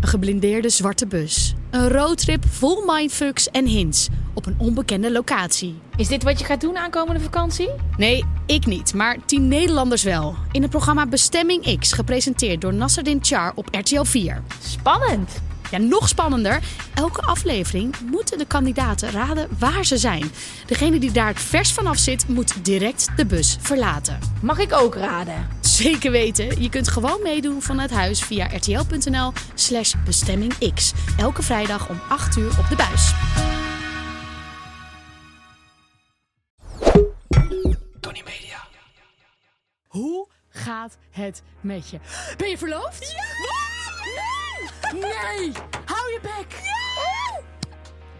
Een geblindeerde zwarte bus. Een roadtrip vol mindfucks en hints op een onbekende locatie. Is dit wat je gaat doen aankomende vakantie? Nee, ik niet, maar tien Nederlanders wel. In het programma Bestemming X, gepresenteerd door Nasserdin Char op RTL 4. Spannend. Ja, nog spannender. Elke aflevering moeten de kandidaten raden waar ze zijn. Degene die daar het vers vanaf zit, moet direct de bus verlaten. Mag ik ook raden? Zeker weten. Je kunt gewoon meedoen vanuit huis via rtl.nl slash bestemmingx. Elke vrijdag om 8 uur op de buis. Tony Media. Hoe gaat het met je? Ben je verloofd? Ja! Wat? Nee! Nee! Hou je bek!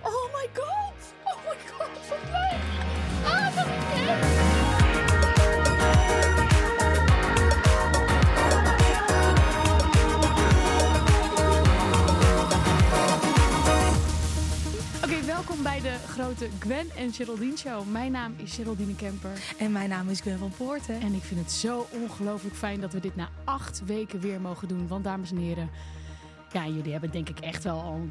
Oh my god! Oh my god, wat leuk! Oké, welkom bij de grote Gwen en Geraldine Show. Mijn naam is Geraldine Kemper. En mijn naam is Gwen van Poorten. En ik vind het zo ongelooflijk fijn dat we dit na acht weken weer mogen doen. Want dames en heren, ja, jullie hebben het denk ik echt wel al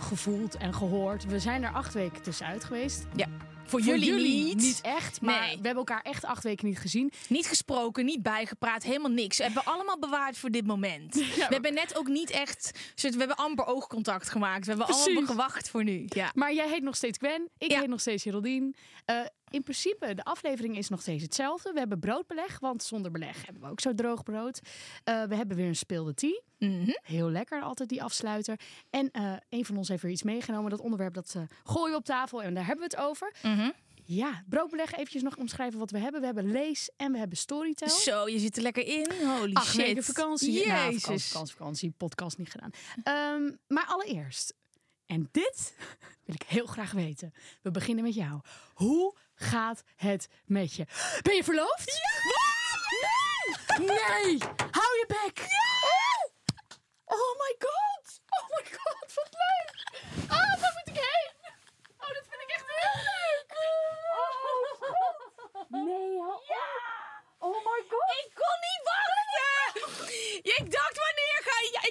gevoeld en gehoord. We zijn er acht weken tussenuit geweest. Ja. Voor, jullie, niet. Niet echt, maar Nee. we hebben elkaar echt acht weken niet gezien. Niet gesproken, niet bijgepraat, helemaal niks. We hebben allemaal bewaard voor dit moment. We hebben net ook niet echt... We hebben amper oogcontact gemaakt. We hebben Precies. allemaal gewacht voor nu. Ja. Maar jij heet nog steeds Gwen, ik Ja. heet nog steeds Geraldine. Eh, in principe, de aflevering is nog steeds hetzelfde. We hebben broodbeleg, want zonder beleg hebben we ook zo droog brood. Eh, we hebben weer een speelde tea. Mhm. Heel lekker, altijd die afsluiter. En eh, een van ons heeft weer iets meegenomen. Dat onderwerp dat eh, gooien we op tafel en daar hebben we het over. Mhm. Ja, broodbeleg, eventjes nog omschrijven wat we hebben. We hebben lees en we hebben storytel. Zo, je zit er lekker in. Holy Acht shit. weken vakantie. Nou, Jezus. vakantie, vakantie, vakantie, podcast niet gedaan. Ehm, maar allereerst, en dit wil ik heel graag weten. We beginnen met jou. Hoe gaat het met je? Ben je verloofd? Ja! Nee! Nee! Hou je bek! Oh my god! Oh my god, wat leuk! Ah, daar moet ik heen! Oh, dat vind ik echt heel leuk! Oh. Nee, hou Oh my god! Ik kon niet wachten! Ik dacht, wanneer. Ja,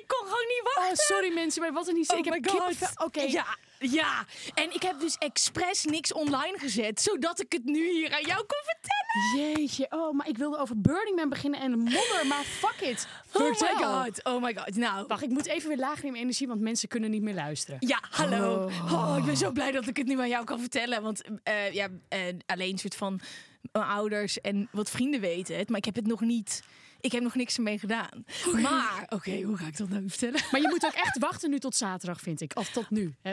kon gewoon niet wachten. Oh, sorry mensen, maar wat een niet. Oh ik heb. Oké. Ja, ja. En ik heb dus expres niks online gezet, zodat ik het nu hier aan jou kon vertellen. Jeetje, oh, maar ik wilde over Burning Man beginnen en modder, maar fuck it. Oh my god, oh my god. Nou, Wacht, ik moet even weer lager in mijn energie, want mensen kunnen niet meer luisteren. ja, hallo. Oh, ik ben zo blij dat ik het nu aan jou kan vertellen. Want eh, ja, eh, alleen een soort van mijn ouders en wat vrienden weten het. Maar ik heb het nog niet... Ik heb nog niks ermee gedaan. Maar, oké, hoe ga ik dat nou vertellen? Maar je moet ook echt wachten nu tot zaterdag, vind ik. Of tot nu. Hè?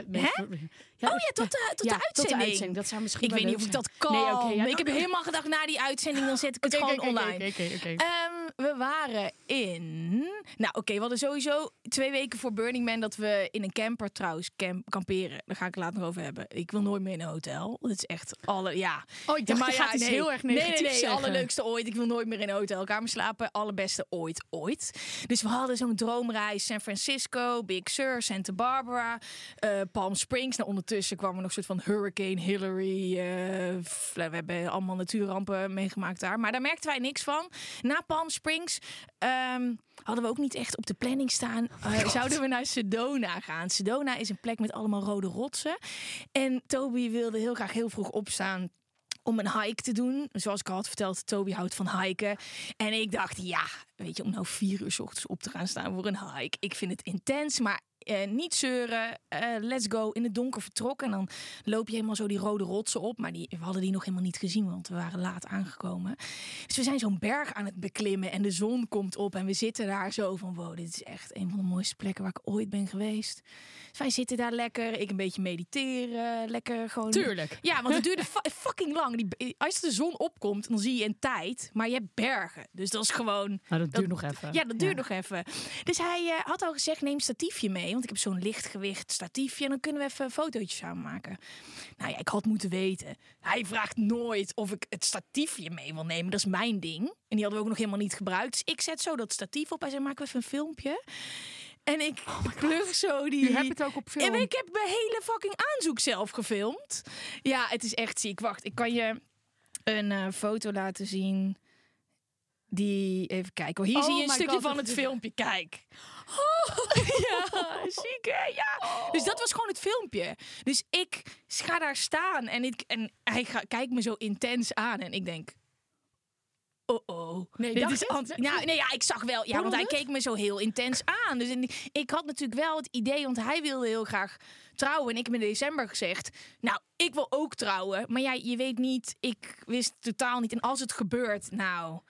Oh ja, tot de, tot ja, de uitzending. uitzending. Dat zou misschien Ik wel weet niet of ik dat kan. Nee, oké, ja, ik heb helemaal gedacht, na die uitzending dan zet ik het gewoon online. oké, oké, oké. Ehm, we waren in. Nou, oké, we hadden sowieso twee weken voor Burning Man dat we in een camper trouwens camp, kamperen. Daar ga ik het later nog over hebben. Ik wil nooit meer in een hotel. Dat is echt alle. Ja. Oh, ik dacht, maar je gaat heel erg negatiefs Nee, nee, nee. Allerleukste ooit. Ik wil nooit meer in een hotelkamer slapen. Allerbeste ooit, ooit. Dus we hadden zo'n droomreis: San Francisco, Big Sur, Santa Barbara, eh, Palm Springs. Nou, ondertussen kwam er nog een soort van Hurricane Hillary. eh, we hebben allemaal natuurrampen meegemaakt daar. Maar daar merkten wij niks van. Na Palm Springs ehm, hadden we ook niet echt op de planning staan. eh, zouden we naar Sedona gaan? Sedona is een plek met allemaal rode rotsen. En Toby wilde heel graag heel vroeg opstaan om een hike te doen. Zoals ik al had verteld, Toby houdt van hiken. En ik dacht, ja, weet je, om nou vier uur 's ochtends op te gaan staan voor een hike. Ik vind het intens, maar eh, niet zeuren, eh, let's go, in het donker vertrokken. En dan loop je helemaal zo die rode rotsen op. Maar die, we hadden die nog helemaal niet gezien, want we waren laat aangekomen. Dus we zijn zo'n berg aan het beklimmen en de zon komt op. En we zitten daar zo van, wow, dit is echt een van de mooiste plekken waar ik ooit ben geweest. Dus wij zitten daar lekker, ik een beetje mediteren, lekker gewoon... Tuurlijk. Ja, want het duurde fucking lang. Die, als de zon opkomt, dan zie je een tijd. Maar je hebt bergen. Dus dat is gewoon... Maar dat duurt nog even. Ja, dat duurt nog even. Dus hij eh, had al gezegd, neem een statiefje mee. Want ik heb zo'n lichtgewicht statiefje. En dan kunnen we even een fotootje samen maken. Nou ja, ik had moeten weten. Hij vraagt nooit of ik het statiefje mee wil nemen. Dat is mijn ding. En die hadden we ook nog helemaal niet gebruikt. Dus ik zet zo dat statief op. Hij zei, maken we even een filmpje. En ik plug zo die... Je hebt het ook op film. En ik heb mijn hele fucking aanzoek zelf gefilmd. Ja, het is echt ziek. Wacht, ik kan je een eh, foto laten zien. Die, even kijken. Oh, hier Oh zie je een stukje God, van dat het filmpje. Kijk. ja, ziek hè? Ja. Dus dat was gewoon het filmpje. Dus ik ga daar staan en, ik, en hij ga, kijkt me zo intens aan. En ik denk... Oh oh. Nee, Dit dacht is nou, nee, ja, ik zag wel. Ja, want hij keek me zo heel intens aan. Dus ik had natuurlijk wel het idee, want hij wilde heel graag trouwen. En ik heb in december gezegd, nou, ik wil ook trouwen. Maar ja, je weet niet, ik wist totaal niet. En als het gebeurt, nou,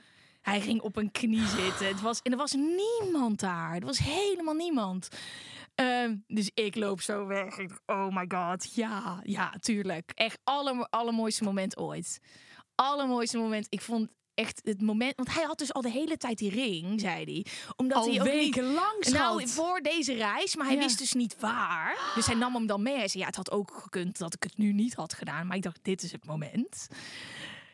hij ging op een knie zitten. Het was, en er was niemand daar. Er was helemaal niemand. Ehm, dus ik loop zo weg. Ik dacht, oh my god, ja, ja, tuurlijk. Echt aller, allermooiste moment ooit. Allermooiste moment. Ik vond echt het moment, want hij had dus al de hele tijd die ring, zei hij, omdat Al hij ook niet wekenlang, nou, voor deze reis, maar hij Ja. wist dus niet waar. Dus hij nam hem dan mee. Hij zei, ja, het had ook gekund dat ik het nu niet had gedaan. Maar ik dacht, dit is het moment.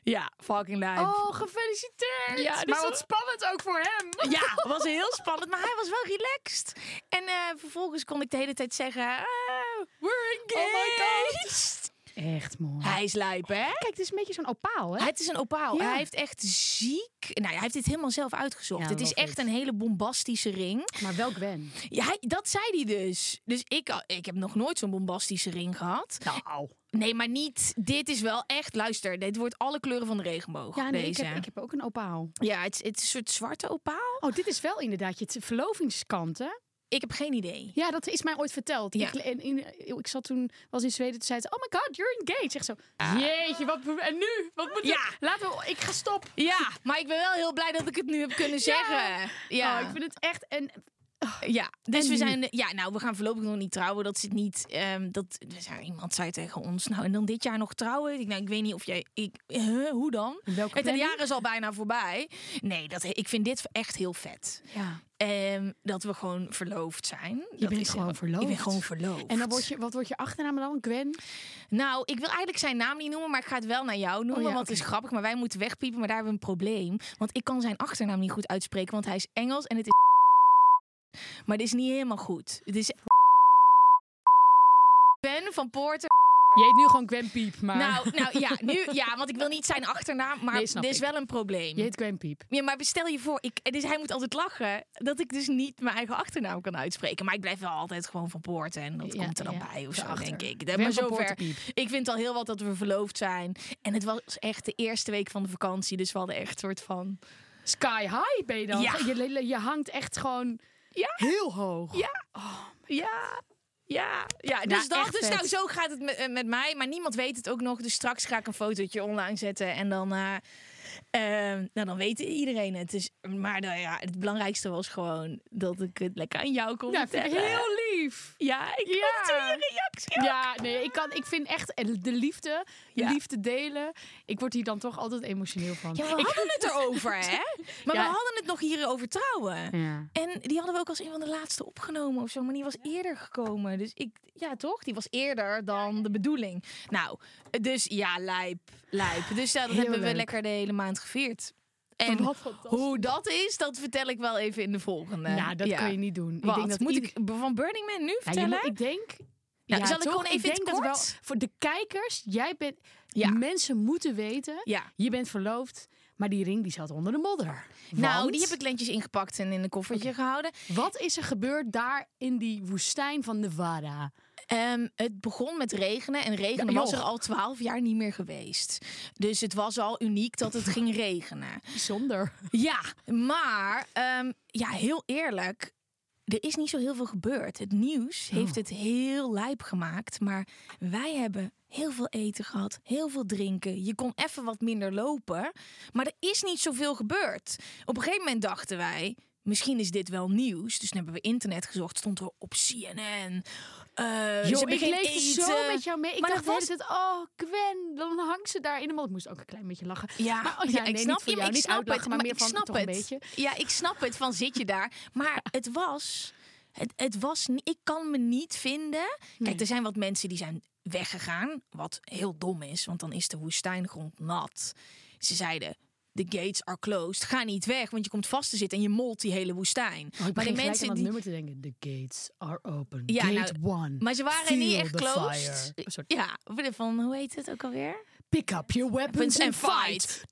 Ja, fucking lijp. Oh, gefeliciteerd. Ja, dus maar wat dat- spannend ook voor hem. Ja, het was heel spannend, maar hij was wel relaxed. En eh, vervolgens kon ik de hele tijd zeggen, ah, we're engaged. Oh my God. Echt mooi. Hij is lijp, hè? Kijk, het is een beetje zo'n opaal, hè? Het is een opaal. Ja. Hij heeft echt ziek... Nou, hij heeft dit helemaal zelf uitgezocht. Ja, het is echt it. een hele bombastische ring. Maar wel Gwen. Ja, hij- dat zei hij dus. Dus ik, ik heb nog nooit zo'n bombastische ring gehad. Nou. Nee, maar niet. Dit is wel echt. Luister, dit wordt alle kleuren van de regenboog. Ja, nee, ik deze. heb, ik heb ook een opaal. Ja, het, is- het is een soort zwarte opaal. Oh, dit is wel inderdaad je verlovingskant, hè? Ik heb geen idee. Ja, dat is mij ooit verteld. Ja. Ik, in, ik zat toen, was in Zweden, toen zei ze, oh my god, you're engaged. Zeg zo, jeetje, wat, en nu? Wat moet Ja. ik? Laten we, ik ga stoppen. Ja, maar ik ben wel heel blij dat ik het nu heb kunnen zeggen. Ja, Oh, ik vind het echt, en ja. Dus En we zijn. Ja, nou, we gaan voorlopig nog niet trouwen. Dat zit niet. ehm, dat, zijn- iemand zei tegen ons. Nou, en dan dit jaar nog trouwen. Ik, nou, ik weet niet of jij. Ik, huh, hoe dan? welke Het jaar is al bijna voorbij. Nee, dat, ik vind dit echt heel vet. Ja. Ehm, dat we gewoon verloofd zijn. Je Dat bent is- gewoon verloofd. Ik ben gewoon verloofd. En dan wordt je, wat wordt je achternaam dan? Gwen? Nou, ik wil eigenlijk zijn naam niet noemen, maar ik ga het wel naar jou noemen. Oh ja, want het is grappig, maar wij moeten wegpiepen. Maar daar hebben we een probleem. Want ik kan zijn achternaam niet goed uitspreken, want hij is Engels en het is. Maar dit is niet helemaal goed. Het is. Ben van Poorten. Je heet nu gewoon Gwen Piep, maar Nou, nou ja, nu, ja, want ik wil niet zijn achternaam, maar Nee, dit is ik. wel een probleem. je heet Gwen Piep. Ja, maar stel je voor, ik, dus hij moet altijd lachen dat ik dus niet mijn eigen achternaam kan uitspreken. Maar ik blijf wel altijd gewoon van Poorten en dat Ja, komt er dan ja, bij of zo, denk ik. Gwen maar zover. Ik vind al heel wat dat we verloofd zijn. En het was echt de eerste week van de vakantie, dus we hadden echt een soort van... Sky high ben je dan. Ja. Je, je hangt echt gewoon Ja. heel hoog. Ja. Ja. Ja, ja, dus Nou, dat. Dus vet. nou, zo gaat het met, eh, met mij. Maar niemand weet het ook nog. Dus straks ga ik een fotootje online zetten. En dan, eh, eh, nou, dan weet iedereen het. Dus, maar nou ja, het belangrijkste was gewoon dat ik het lekker aan jou kon Ja, vertellen. heel lief. Ja, ik Ja. je reactie. Ja, nee, ik, kan, ik vind echt eh, de liefde, de Ja. liefde delen. Ik word hier dan toch altijd emotioneel van. Ja, we hadden het erover, hè? Maar Ja. we hadden het nog hier over trouwen. En die hadden we ook als een van de laatste opgenomen of zo. Maar die was eerder gekomen. Dus ik, ja toch? Die was eerder dan de bedoeling. Nou, dus ja, lijp. Lijp. Dus ja, dat Heel hebben we lekker de hele maand gevierd. En hoe dat is, dat vertel ik wel even in de volgende. Nou, dat Ja. kan je niet doen. Wat? Ik denk dat Moet ieder- ik van Burning Man nu Ja, vertellen? moet- ik denk. Nou, zal ik toch? gewoon even in denk het dat wel voor de kijkers. Jij bent. Ja. Mensen moeten weten. Ja. Je bent verloofd, maar die ring die zat onder de modder. Nou, die heb ik lentjes ingepakt en in een koffertje gehouden. Wat is er gebeurd daar in die woestijn van Nevada? Ehm, het begon met regenen en regenen Ja, was er al twaalf jaar niet meer geweest. Dus het was al uniek dat het ging regenen. Bijzonder. Ja, maar ehm, ja, heel eerlijk. er is niet zo heel veel gebeurd. Het nieuws heeft het heel lijp gemaakt. Maar wij hebben heel veel eten gehad, heel veel drinken. Je kon even wat minder lopen. Maar er is niet zoveel gebeurd. Op een gegeven moment dachten wij... Misschien is dit wel nieuws. Dus toen hebben we internet gezocht. Stond er op CNN. Eh, ze ik leefde zo met jou mee. Ik Maar dacht hele tijd, oh Gwen, dan hangt ze daar in de mond. Ik moest ook een klein beetje lachen. Ja, Maar, oh, ja, ja, ik snap niet jou, ik niet snap het, maar maar meer ik van snap toch een het. beetje. Ja, ik snap het van zit je daar. Maar het was, het, het was, ik kan me niet vinden. Nee. Kijk, er zijn wat mensen die zijn weggegaan, wat heel dom is, want dan is de woestijngrond nat. Ze zeiden. The gates are closed. Ga niet weg, want je komt vast te zitten en je molt die hele woestijn. Oh, maar de mensen aan dat die. nummer te denken. The gates are open. Ja, Gate nou, one. Maar ze waren niet echt closed. fire. Oh. Ja, van hoe heet het ook alweer? Pick up your weapons and fight.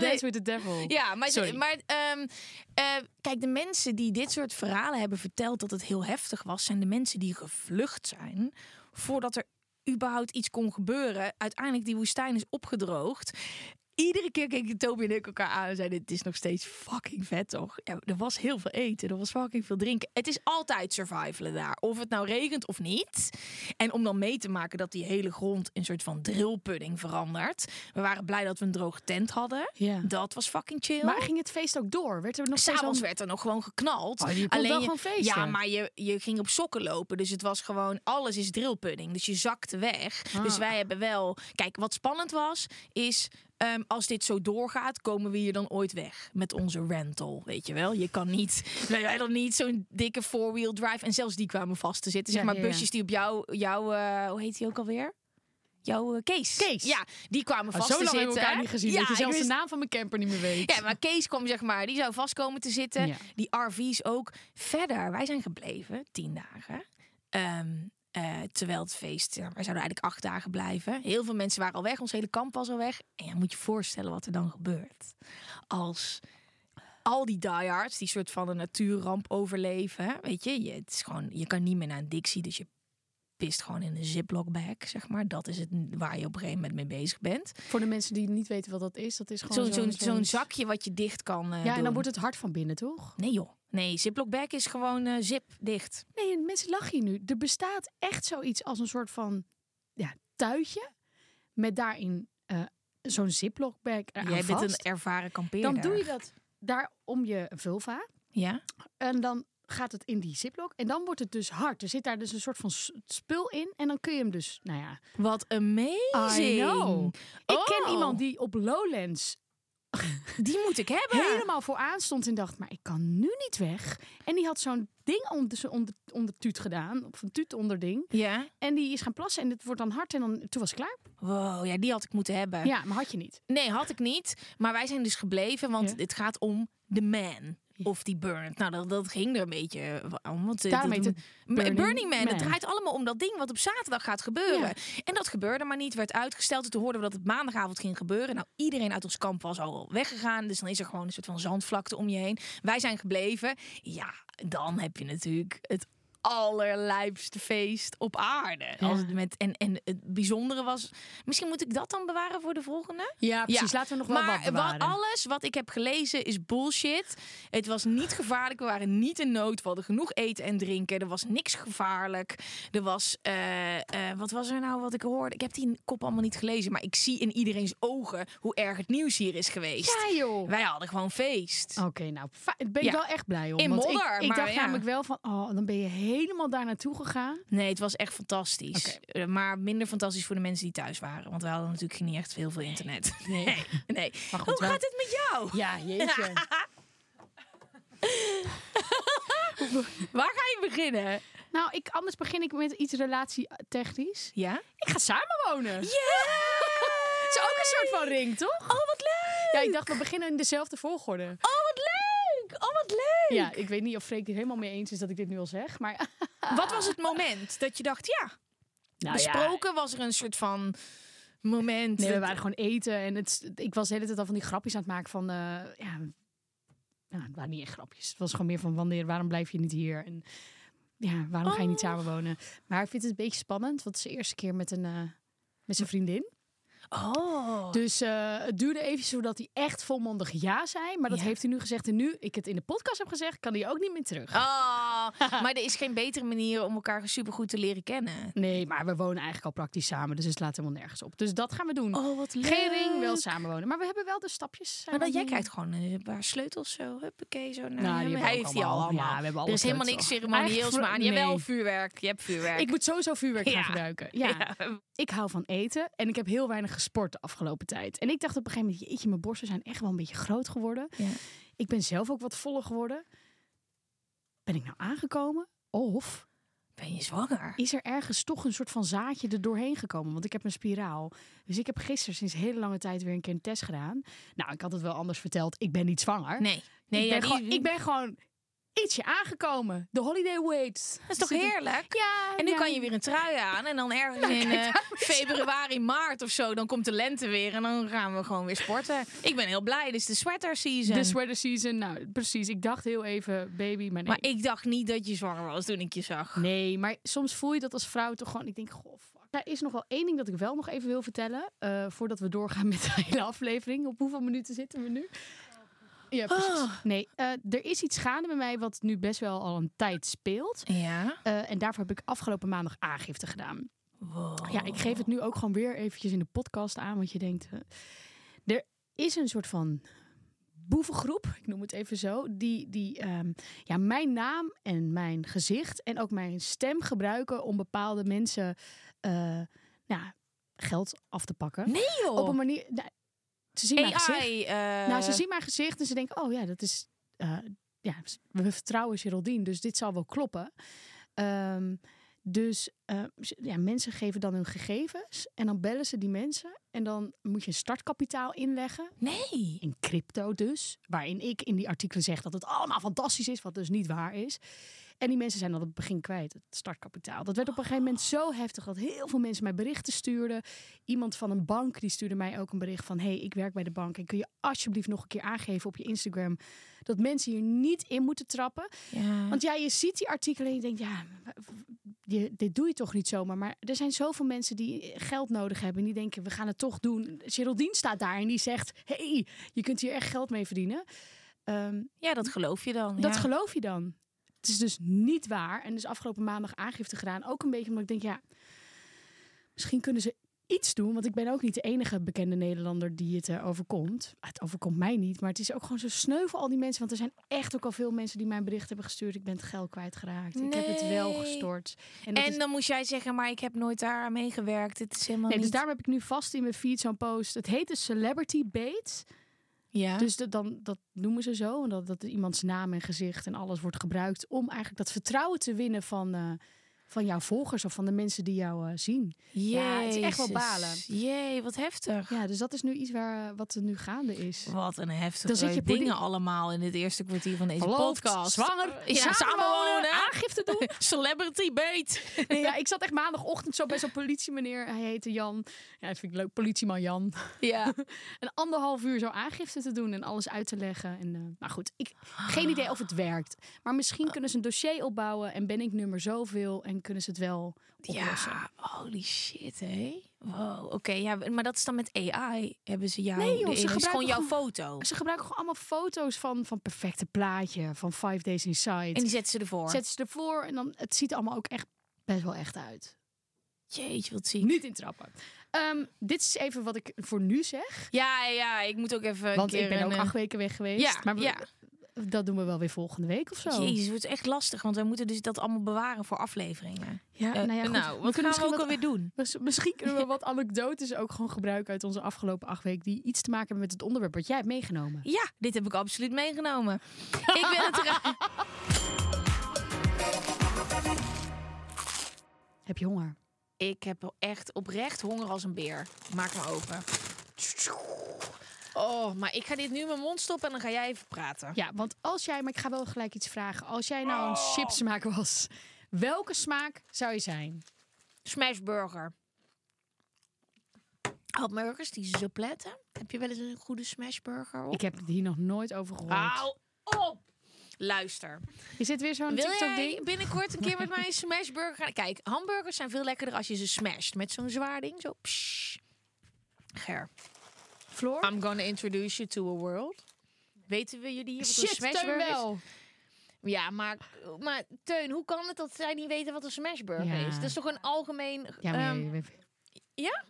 Dance with the devil. Ja, maar, Sorry. maar ehm, eh, kijk, de mensen die dit soort verhalen hebben verteld dat het heel heftig was, zijn de mensen die gevlucht zijn voordat er überhaupt iets kon gebeuren. Uiteindelijk die woestijn is opgedroogd. Iedere keer keken Toby en ik elkaar aan en zeiden: Het is nog steeds fucking vet, toch? Ja, er was heel veel eten, er was fucking veel drinken. Het is altijd survivalen daar, of het nou regent of niet. En om dan mee te maken dat die hele grond een soort van drillpudding verandert. We waren blij dat we een droge tent hadden. Ja. Dat was fucking chill. Maar ging het feest ook door? Werd er nog S'avonds werd er nog gewoon geknald. Oh, je wel je- gewoon feesten. Ja, maar je, je ging op sokken lopen. Dus het was gewoon, alles is drillpudding. Dus je zakte weg. Dus Ah. wij hebben wel... Kijk, wat spannend was, is... ehm, als dit zo doorgaat, komen we hier dan ooit weg met onze rental, weet je wel? Je kan niet, wij hadden niet zo'n dikke four-wheel drive en zelfs die kwamen vast te zitten. Zeg Ja, maar ja, busjes die op jou, jou eh, hoe heet die ook alweer? Jouw eh, Kees. Kees. Ja, die kwamen Oh, vast zo te lang hebben we zitten. elkaar niet gezien. Ja, dat je zelfs wist- de naam van mijn camper niet meer weet. ja, maar Kees kwam zeg maar, die zou vast komen te zitten. Ja. Die RV's ook. Verder, wij zijn gebleven tien dagen. Ehm, eh, terwijl het feest, ja, wij zouden eigenlijk acht dagen blijven. Heel veel mensen waren al weg, ons hele kamp was al weg. En je moet je voorstellen wat er dan gebeurt. Als al die diehards, die soort van een natuurramp overleven. Weet je, je, het is gewoon, je kan niet meer naar een Dixie, dus je pist gewoon in een ziploc bag, zeg maar. Dat is het waar je op een gegeven moment mee bezig bent. Voor de mensen die niet weten wat dat is, dat is gewoon Zo'n zakje wat je dicht kan eh, Ja, en dan wordt het hard van binnen, toch? Nee joh. Nee, ziploc bag is gewoon eh, zip dicht. Nee, mensen lachen hier nu. Er bestaat echt zoiets als een soort van ja, tuitje. Met daarin eh, zo'n ziploc bag Jij bent vast. een ervaren kampeerder. Dan doe je dat daar om je vulva. Ja? En dan gaat het in die ziploc. En dan wordt het dus hard. Er zit daar dus een soort van spul in. En dan kun je hem dus, nou ja... Wat amazing. I know. Ik ken Oh. iemand die op Lowlands Die moet ik hebben. helemaal vooraan stond en dacht, maar ik kan nu niet weg. En die had zo'n ding onder, zijn onder, onder tuut gedaan, of een tuut onder ding. Ja? En die is gaan plassen en het wordt dan hard en dan, toen was het klaar. Wow, ja, die had ik moeten hebben. Ja, maar had je niet. Nee, had ik niet. Maar wij zijn dus gebleven, want Ja. het gaat om de man. Of die burned. Nou, dat, dat ging er een beetje om. Want, eh, dat- M- Burning Burning Man. Het draait allemaal om dat ding wat op zaterdag gaat gebeuren. En dat gebeurde maar niet. Werd uitgesteld. Toen hoorden we dat het maandagavond ging gebeuren. Nou, iedereen uit ons kamp was al weggegaan. Dus dan is er gewoon een soort van zandvlakte om je heen. Wij zijn gebleven. Ja, dan heb je natuurlijk het allerlijpste feest op aarde. Ja. Als het met, en, en het bijzondere was... Misschien moet ik dat dan bewaren voor de volgende? Ja, precies. Ja. Laten we nog wel maar wat bewaren. alles wat ik heb gelezen is bullshit. Het was niet gevaarlijk. We waren niet in nood. We hadden genoeg eten en drinken. Er was niks gevaarlijk. Er was, eh, eh, wat was er nou wat ik hoorde? Ik heb die kop allemaal niet gelezen. Maar ik zie in iedereen's ogen hoe erg het nieuws hier is geweest. Ja, joh. Wij hadden gewoon feest. Oké, nou, ben ik Ja. wel echt blij om. In want ik- modder, ik, maar dacht ja. namelijk wel van, oh, dan ben je helemaal daar naartoe gegaan. Nee, het was echt fantastisch. Eh, Maar minder fantastisch voor de mensen die thuis waren. Want we hadden natuurlijk niet echt heel veel internet. Nee. Nee. nee. Maar goed, hoe wel- gaat het met jou? Ja, jeetje. Waar ga je beginnen? nou, ik, anders begin ik met iets relatietechnisch. Ja? Ik ga samenwonen. Ja! is ook een soort van ring, toch? Oh, wat leuk! Ja, ik dacht, we beginnen in dezelfde volgorde. Oh, wat leuk! Leuk! Ja, ik weet niet of Freek het helemaal mee eens is dat ik dit nu al zeg, maar... Wat was het moment dat je dacht, ja, Nou ja, besproken was er een soort van moment. Nee, we waren gewoon eten en het, ik was de hele tijd al van die grapjes aan het maken van... eh, ja, nou, het waren niet echt grapjes. Het was gewoon meer van wanneer, waarom blijf je niet hier? En ja, waarom ga je niet Oh. samenwonen? Maar ik vind het een beetje spannend, want het is de eerste keer met een... eh, met zijn vriendin. Oh. Dus eh, het duurde even zodat hij echt volmondig ja zei. Maar dat Ja. heeft hij nu gezegd. En nu ik het in de podcast heb gezegd, kan hij ook niet meer terug. Oh, maar er is geen betere manier om elkaar supergoed te leren kennen. Nee, maar we wonen eigenlijk al praktisch samen. Dus het slaat helemaal nergens op. Dus dat gaan we doen. Oh, wat leuk. Geen ring, wel samenwonen. Maar we hebben wel de stapjes. Maar dat jij krijgt gewoon een paar sleutels zo. Huppakee, zo naar Nou, die Hij heeft die al allemaal. Ja, we hebben er is helemaal niks ceremonieels, maar je hebt wel nee. vuurwerk. Je hebt vuurwerk. Ik moet sowieso vuurwerk gaan Ja. gebruiken. Ja. Ik hou van eten en ik heb heel weinig gesport de afgelopen tijd. En ik dacht op een gegeven moment, jeetje, mijn borsten zijn echt wel een beetje groot geworden. Ja. Ik ben zelf ook wat voller geworden. Ben ik nou aangekomen? Of Ben je zwanger? is er ergens toch een soort van zaadje er doorheen gekomen? Want ik heb een spiraal. Dus ik heb gisteren sinds hele lange tijd weer een keer een test gedaan. Nou, ik had het wel anders verteld. Ik ben niet zwanger. Nee. Nee, ik, ja, ben die- gewoon, ik ben gewoon ietsje aangekomen. De holiday weight. Dat is toch heerlijk? Ja. En nu ja. kan je weer een trui aan. En dan ergens Nou, in eh, februari, maart of zo, dan komt de lente weer. En dan gaan we gewoon weer sporten. Ik ben heel blij. Dit is de sweater season. De sweater season, nou precies. Ik dacht heel even baby, maar nee. Maar ik dacht niet dat je zwanger was toen ik je zag. Nee, maar soms voel je dat als vrouw toch gewoon... Ik denk, goh, fuck. Er is nog wel één ding dat ik wel nog even wil vertellen. eh, voordat we doorgaan met de hele aflevering. Op hoeveel minuten zitten we nu? Ja, precies. Oh. Nee, eh, er is iets gaande bij mij wat nu best wel al een tijd speelt. Ja. Eh, en daarvoor heb ik afgelopen maandag aangifte gedaan. Wow. Ja, ik geef het nu ook gewoon weer eventjes in de podcast aan. Want je denkt, eh, er is een soort van boevengroep, ik noem het even zo, die, die ehm, ja, mijn naam en mijn gezicht en ook mijn stem gebruiken om bepaalde mensen eh, ja, geld af te pakken. Nee joh. Op een manier. nou, ze zien mijn gezicht. Eh, Nou, ze zien mijn gezicht en ze denken, oh ja, dat is. eh, ja, we vertrouwen Geraldine, dus dit zal wel kloppen. Ehm, dus eh, ja, mensen geven dan hun gegevens en dan bellen ze die mensen. En dan moet je een startkapitaal inleggen. Nee. In crypto dus. Waarin ik in die artikelen zeg dat het allemaal fantastisch is, wat dus niet waar is. En die mensen zijn dan op het begin kwijt, het startkapitaal. Dat werd op een gegeven moment zo heftig dat heel veel mensen mij berichten stuurden. Iemand van een bank die stuurde mij ook een bericht van... hey, ik werk bij de bank en kun je alsjeblieft nog een keer aangeven op je Instagram... dat mensen hier niet in moeten trappen. Ja. Want ja, je ziet die artikelen en je denkt, ja, je, dit doe je toch niet zomaar. Maar er zijn zoveel mensen die geld nodig hebben en die denken, we gaan het toch doen. Geraldine staat daar en die zegt, hey, je kunt hier echt geld mee verdienen. Ehm, ja, dat geloof je dan. dat ja. geloof je dan. Het is dus niet waar. En dus afgelopen maandag aangifte gedaan. Ook een beetje omdat ik denk, ja, misschien kunnen ze iets doen. Want ik ben ook niet de enige bekende Nederlander die het eh, overkomt. Het overkomt mij niet, maar het is ook gewoon zo sneu voor al die mensen. Want er zijn echt ook al veel mensen die mij een bericht hebben gestuurd. Ik ben het geld kwijtgeraakt. Ik heb het wel Nee. gestort. En, dat En is- dan moest jij zeggen, maar ik heb nooit daar meegewerkt. Het is helemaal Nee, dus daarom heb ik nu vast in mijn feed zo'n post. Het heet de Celebrity Bait. Ja. Dus dat, dan, dat noemen ze zo. Dat, dat iemands naam en gezicht en alles wordt gebruikt om eigenlijk dat vertrouwen te winnen van, eh, van jouw volgers of van de mensen die jou eh, zien. Ja, het is echt wel balen. Jee, wat heftig. Ja, dus dat is nu iets waar, eh, wat er nu gaande is. Wat een heftige Dan zit je dingen allemaal in het eerste kwartier van deze Verloofd, podcast. zwanger, ja, samenwonen, samenwonen, aangifte doen. celebrity bait. Nee, ja, ik zat echt maandagochtend zo bij zo'n politiemeneer. Hij heette Jan. Ja, dat vind ik leuk. Politieman Jan. Ja. Een anderhalf uur zo aangifte te doen en alles uit te leggen. En, eh, maar goed, ik geen idee of het werkt. Maar misschien kunnen ze een dossier opbouwen en ben ik nummer zoveel en kunnen ze het wel oplossen. Ja, holy shit, hé. Wow, oké. ja, maar dat is dan met AI. Hebben ze jou... Nee, joh, de- ze is gewoon gebruiken jouw foto. Ze gebruiken gewoon allemaal foto's van, van perfecte plaatje, van Five Days Inside. En die zetten ze ervoor. zetten ze ervoor en dan het ziet er allemaal ook echt best wel echt uit. Jeetje, wat ziek. Niet intrappen. Ehm dit is even wat ik voor nu zeg. Ja, ja, ik moet ook even Want keer ik ben ook eh, acht weken weg geweest. Ja, maar ja. Dat doen we wel weer volgende week of zo. Jezus, het wordt echt lastig, want wij moeten dus dat allemaal bewaren voor afleveringen. Ja, Eh, nou ja, goed. nou, We wat kunnen gaan we misschien ook alweer doen? Mis- Misschien kunnen we wat anekdotes ook gewoon gebruiken uit onze afgelopen acht weken. Die iets te maken hebben met het onderwerp wat jij hebt meegenomen. Ja, dit heb ik absoluut meegenomen. ik wil het Heb je honger? Ik heb echt oprecht honger als een beer. Maak me open. Oh, maar ik ga dit nu in mijn mond stoppen en dan ga jij even praten. Ja, want als jij, maar ik ga wel gelijk iets vragen. Als jij nou een chipsmaker was, welke smaak zou je zijn? Smashburger. Hamburgers die zo pletten. Heb je wel eens een goede smashburger op? Ik heb het hier nog nooit over gehoord. Hou op! Luister. Is dit weer zo'n Wil TikTok jij ding? binnenkort een keer met mij een smashburger gaan? Kijk, hamburgers zijn veel lekkerder als je ze smasht. Met zo'n zwaar ding. Zo. psh. Ger, Floor? I'm gonna introduce you to a world. Weten we jullie hier wat Shit, een smashburger is? wel. Ja, maar, maar Teun, hoe kan het dat zij niet weten wat een smashburger Ja. is? Dat is toch een algemeen... Ja, je- je-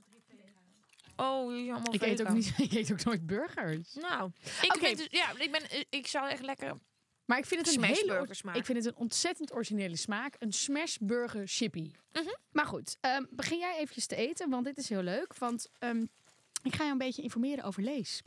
oh, jullie allemaal ik, eet ook niet, ik eet ook nooit burgers. Nou, ik, ben dus, ja, ik, ben, ik zou echt lekker... Maar ik vind het een hele, Smashburger smaak. ik vind het een ontzettend originele smaak. Een smashburger chippy. Mhm. Maar goed, ehm, begin jij eventjes te eten, want dit is heel leuk. Want ehm, ik ga je een beetje informeren over Lees.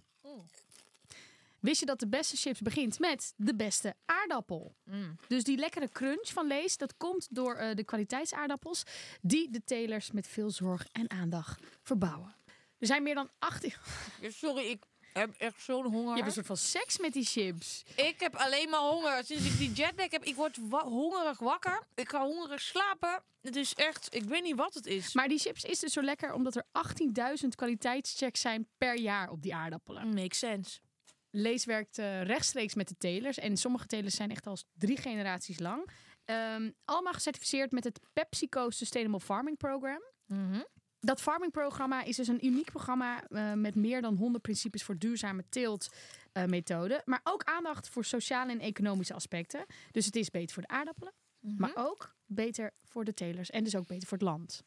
Wist je dat de beste chips begint met de beste aardappel? Mm. Dus die lekkere crunch van Lees, dat komt door eh, de kwaliteitsaardappels die de telers met veel zorg en aandacht verbouwen. Er zijn meer dan 18... Ja, Sorry, ik heb echt zo'n honger. Je hebt een soort van seks met die chips. Ik heb alleen maar honger. Sinds ik die jetlag heb, ik word wa- hongerig wakker. Ik ga hongerig slapen. Het is echt, ik weet niet wat het is. Maar die chips is dus zo lekker omdat er 18.000 kwaliteitschecks zijn per jaar op die aardappelen. Makes sense. Lees werkt eh, rechtstreeks met de telers. En sommige telers zijn echt al drie generaties lang. Ehm, allemaal gecertificeerd met het PepsiCo Sustainable Farming Program. Mhm. Dat farming-programma is dus een uniek programma eh, met meer dan 100 principes voor duurzame teeltmethoden. maar ook aandacht voor sociale en economische aspecten. Dus het is beter voor de aardappelen, maar ook beter voor de telers. En dus ook beter voor het land.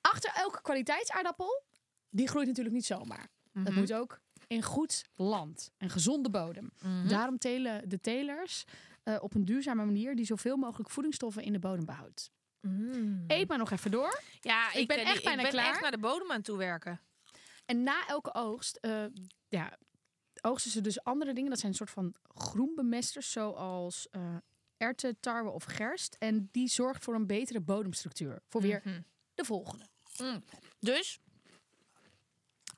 Achter elke kwaliteitsaardappel, die groeit natuurlijk niet zomaar. Dat moet ook in goed land en gezonde bodem. Daarom telen de telers eh, op een duurzame manier die zoveel mogelijk voedingsstoffen in de bodem behoudt. Mm. Eet maar nog even door. Ja, Ik ben echt ik bijna ben klaar. echt naar de bodem aan het toewerken. En na elke oogst, eh, ja, oogsten ze dus andere dingen. Dat zijn een soort van groenbemesters, zoals eh erwten, tarwe of gerst. En die zorgt voor een betere bodemstructuur. Voor weer Mhm. de volgende. Dus,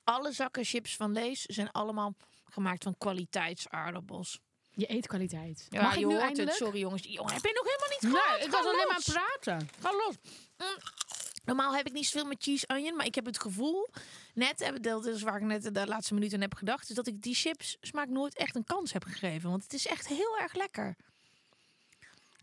alle zakken chips van Lees zijn allemaal gemaakt van kwaliteitsaardappels. Je eetkwaliteit. Ja, Mag je ik nu hoort eindelijk? het. Sorry jongens. Jongen, heb je nog helemaal niet Nee, gehad? ik Ga was alleen maar aan het praten. Ga los. Mm. Normaal heb ik niet zoveel met cheese onion, maar ik heb het gevoel, net, heb- dat is waar ik net de laatste minuten aan heb gedacht, is dat ik die chips smaak nooit echt een kans heb gegeven. Want het is echt heel erg lekker.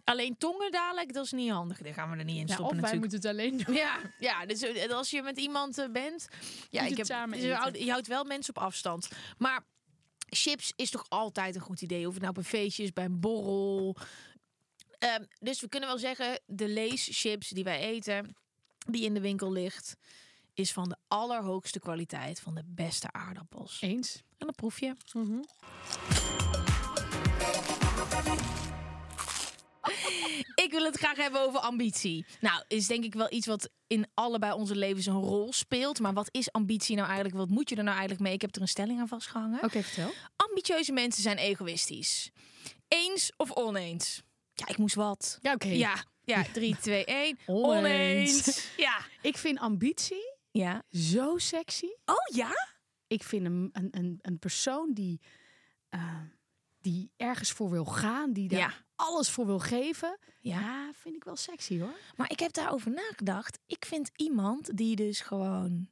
Alleen tongen dadelijk, dat is niet handig. Die gaan we er niet in Ja, stoppen of wij moeten het alleen doen. Ja, ja dus eh, als je met iemand eh, bent, ja, ik heb, je houdt wel mensen op afstand. Maar chips is toch altijd een goed idee. Of het nou op een feestje is, bij een borrel. Ehm, dus we kunnen wel zeggen, de leeschips die wij eten, die in de winkel ligt, is van de allerhoogste kwaliteit, van de beste aardappels. Eens. En dan proef je. Ik wil het graag hebben over ambitie. Nou, is denk ik wel iets wat in allebei onze levens een rol speelt. Maar wat is ambitie nou eigenlijk? Wat moet je er nou eigenlijk mee? Ik heb er een stelling aan vastgehangen. Oké, vertel. Ambitieuze mensen zijn egoïstisch. Eens of oneens? Ja, ik moest wat. Ja, oké. Ja, ja, 3, 2, 1. Oneens. Ja. Ik vind ambitie Ja. zo sexy. Oh ja? Ik vind een, een, een, een persoon die, eh, die ergens voor wil gaan, die daar Ja. Alles voor wil geven. Ja. Ja, vind ik wel sexy hoor. Maar ik heb daarover nagedacht. Ik vind iemand die dus gewoon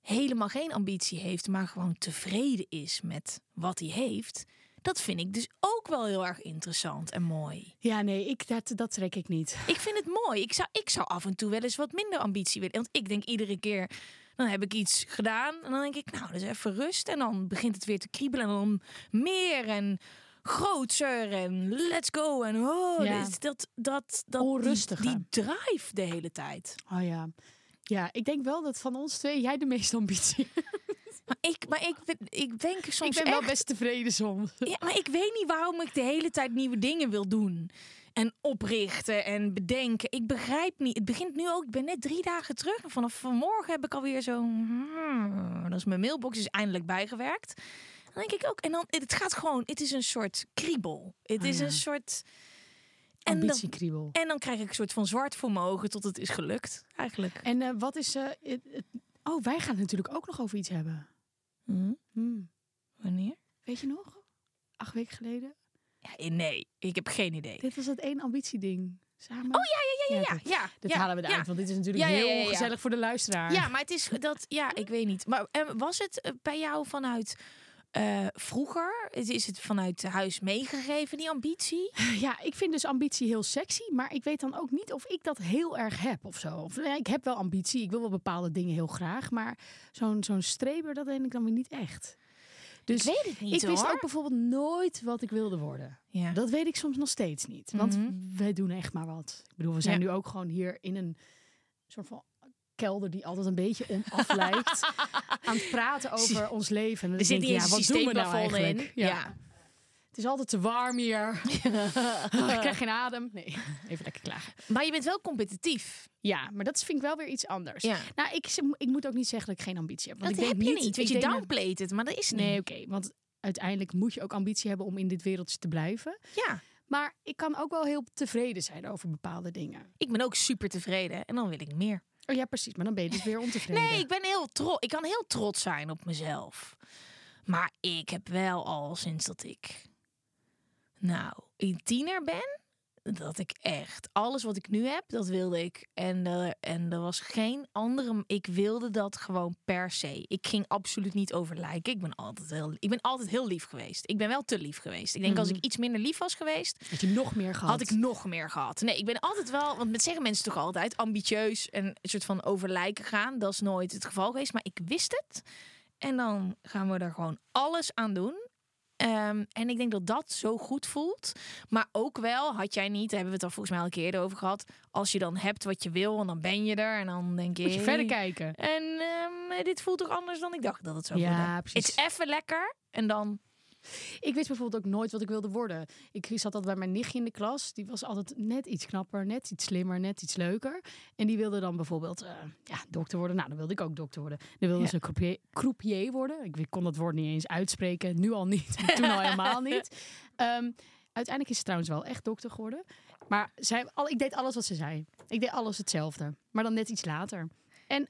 helemaal geen ambitie heeft, maar gewoon tevreden is met wat hij heeft. Dat vind ik dus ook wel heel erg interessant en mooi. Ja, nee, ik, dat, dat trek ik niet. Ik vind het mooi. Ik zou, ik zou af en toe wel eens wat minder ambitie willen. Want ik denk iedere keer, dan heb ik iets gedaan. En dan denk ik, nou, is even rust. En dan begint het weer te kriebelen. En dan meer en grootser en let's go. En oh, Ja. dat, dat, dat, dat Onrustiger. Die, die drive de hele tijd. Oh ja. Ja, ik denk wel dat van ons twee jij de meeste ambitie. Maar ik, maar ik, ik denk soms ik ben wel echt- best tevreden soms. Ja, maar ik weet niet waarom ik de hele tijd nieuwe dingen wil doen. En oprichten en bedenken. Ik begrijp niet. Het begint nu ook. Ik ben net drie dagen terug. En vanaf vanmorgen heb ik alweer zo. hmm, dat is mijn mailbox is eindelijk bijgewerkt. Dan denk ik ook. En dan, het gaat gewoon. Het is een soort kriebel. Het Oh is ja. een soort. En dan, Ambitiekriebel. en dan krijg ik een soort van zwart voor mijn ogen tot het is gelukt. Eigenlijk. En eh, wat is... eh, het- oh, wij gaan het natuurlijk ook nog over iets hebben. Hm? Hmm. Wanneer? Weet je nog? Acht weken geleden. Ja, nee, ik heb geen idee. Dit was het één ambitieding. Samen. Oh ja, ja, ja, ja. ja, Dit ja, halen we eruit, want dit is natuurlijk heel ja, ja, ja. gezellig voor de luisteraar. Ja, maar het is dat, ja, ik weet niet. Maar eh, was het eh, bij jou vanuit eh, vroeger? Is, het vanuit huis meegegeven, die ambitie? Ja, ik vind dus ambitie heel sexy, maar ik weet dan ook niet of ik dat heel erg heb of zo. Of, ja, ik heb wel ambitie, ik wil wel bepaalde dingen heel graag, maar zo'n zo'n streber, dat denk ik dan weer niet echt. Dus ik weet het niet ik wist ook bijvoorbeeld nooit wat ik wilde worden. Ja. Dat weet ik soms nog steeds niet. Want Mhm. wij doen echt maar wat. Ik bedoel, we zijn Ja. nu ook gewoon hier in een soort van kelder die altijd een beetje onaf lijkt. aan het praten over ons leven. En dan er zit ja, wat doen we nou eigenlijk? in. Ja. Het is altijd te warm hier. Oh, ik krijg geen adem. Nee, even lekker klagen. Maar je bent wel competitief. Ja, maar dat vind ik wel weer iets anders. Ja. Nou, ik, ik moet ook niet zeggen dat ik geen ambitie heb. Want dat ik heb je niet. Want ik je dat- downplayt het, maar dat is niet. Nee, oké. want uiteindelijk moet je ook ambitie hebben om in dit wereldje te blijven. Ja, Maar ik kan ook wel heel tevreden zijn over bepaalde dingen. ik ben ook super tevreden en dan wil ik meer. Oh ja, precies. Maar dan ben je dus weer ontevreden. Nee, ik ben heel trots. Ik kan heel trots zijn op mezelf. Maar ik heb wel al sinds dat ik, nou, een tiener ben, dat ik echt alles wat ik nu heb, dat wilde ik. En, eh, en er was geen andere. Ik wilde dat gewoon per se. Ik ging absoluut niet over lijken. Ik ben altijd heel, ik ben altijd heel lief geweest. Ik ben wel te lief geweest. Ik denk als ik iets minder lief was geweest, Had je nog meer gehad? had ik nog meer gehad. Nee, ik ben altijd wel, want met zeggen mensen toch altijd ambitieus en een soort van over lijken gaan. Dat is nooit het geval geweest, maar ik wist het. En dan gaan we er gewoon alles aan doen. Ehm, en ik denk dat dat zo goed voelt. Maar ook wel, had jij niet, daar hebben we het al volgens mij al een keer eerder over gehad. Als je dan hebt wat je wil en dan ben je er. En dan denk je. Moet je verder kijken. En ehm, dit voelt toch anders dan ik dacht dat het zou Ja, precies. Het is even lekker. En dan. Ik wist bijvoorbeeld ook nooit wat ik wilde worden. Ik zat altijd bij mijn nichtje in de klas. Die was altijd net iets knapper, net iets slimmer, net iets leuker. En die wilde dan bijvoorbeeld eh, ja, dokter worden. Nou, dan wilde ik ook dokter worden. Dan wilde Ja. ze croupier, croupier worden. Ik kon dat woord niet eens uitspreken. Nu al niet, toen al helemaal niet. Ehm, uiteindelijk is ze trouwens wel echt dokter geworden. Maar zij, al, ik deed alles wat ze zei. Ik deed alles hetzelfde. Maar dan net iets later. En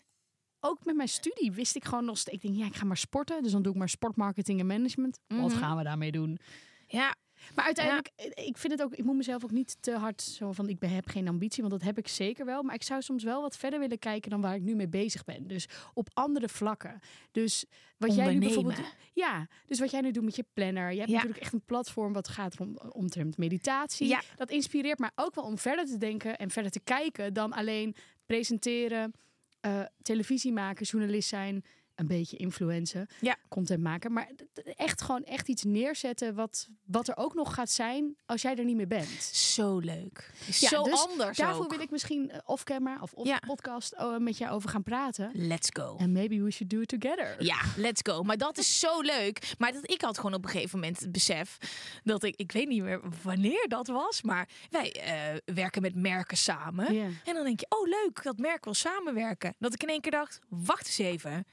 ook met mijn studie wist ik gewoon nog steeds. Ik denk, ja, ik ga maar sporten. Dus dan doe ik maar sportmarketing en management. Wat Mhm. gaan we daarmee doen? Ja, Maar uiteindelijk, eh, ik vind het ook, ik moet mezelf ook niet te hard zo van, ik heb geen ambitie, want dat heb ik zeker wel. Maar ik zou soms wel wat verder willen kijken dan waar ik nu mee bezig ben. Dus op andere vlakken. Dus wat jij nu bijvoorbeeld, ja, dus wat jij nu doet met je planner. Je hebt Ja. natuurlijk echt een platform wat gaat om, omtrent meditatie. Ja. Dat inspireert mij ook wel om verder te denken en verder te kijken dan alleen presenteren, eh, televisie maken, journalist zijn. Een beetje influencen, Ja. content maken. Maar echt gewoon echt iets neerzetten wat, wat er ook nog gaat zijn als jij er niet meer bent. zo leuk. Ja, zo dus anders Daarvoor ook. wil ik misschien eh, off-camera of off Ja. podcast oh, met jou over gaan praten. Let's go. En maybe we should do it together. Ja, let's go. Maar dat is zo leuk. Maar dat, ik had gewoon op een gegeven moment het besef dat ik, ik weet niet meer wanneer dat was, maar wij eh, werken met merken samen. En dan denk je, oh leuk, dat merk wil samenwerken. Dat ik in één keer dacht, wacht eens even.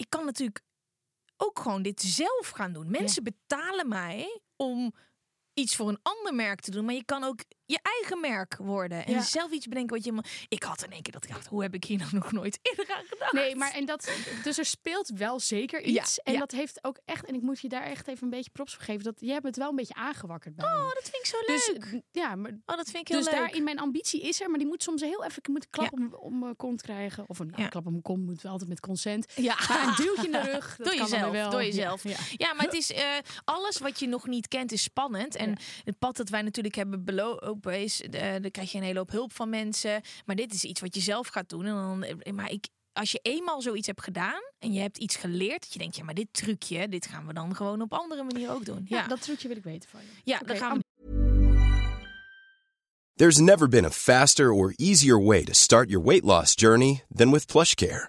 Ik kan natuurlijk ook gewoon dit zelf gaan doen. Mensen betalen mij om iets voor een ander merk te doen, maar je kan ook je eigen merk worden en Ja. zelf iets bedenken wat je. Ik had in één keer dat ik dacht, hoe heb ik hier nou nog nooit eerder aan gedacht? Nee, maar en dat, dus er speelt wel zeker iets. Ja, en ja. dat heeft ook echt, en ik moet je daar echt even een beetje props voor geven, dat jij hebt het wel een beetje aangewakkerd bij me. Oh, dat vind ik zo Dus leuk. eh, ja, maar oh, dat vind ik heel dus leuk. daarin mijn ambitie is er, maar die moet soms heel even ik moet een klap om, om mijn kont krijgen. Of een nou, Ja. klap om mijn kont moet wel altijd met consent. Ja, Maar een duwtje in de rug. Dat Door kan dan jezelf, wel. Ja, jezelf. Ja, maar het is eh, alles wat je nog niet kent is spannend. En het pad dat wij natuurlijk hebben is, eh dan krijg je een hele hoop hulp van mensen. Maar dit is iets wat je zelf gaat doen. En dan, eh, maar ik, als je eenmaal zoiets hebt gedaan en je hebt iets geleerd, dat je denkt, ja, maar dit trucje, dit gaan we dan gewoon op andere manieren ook doen. Ja, Ja, dat trucje wil ik weten van je. ja Oké, dan gaan we. There's never been a faster or easier way to start your weight loss journey than with PlushCare.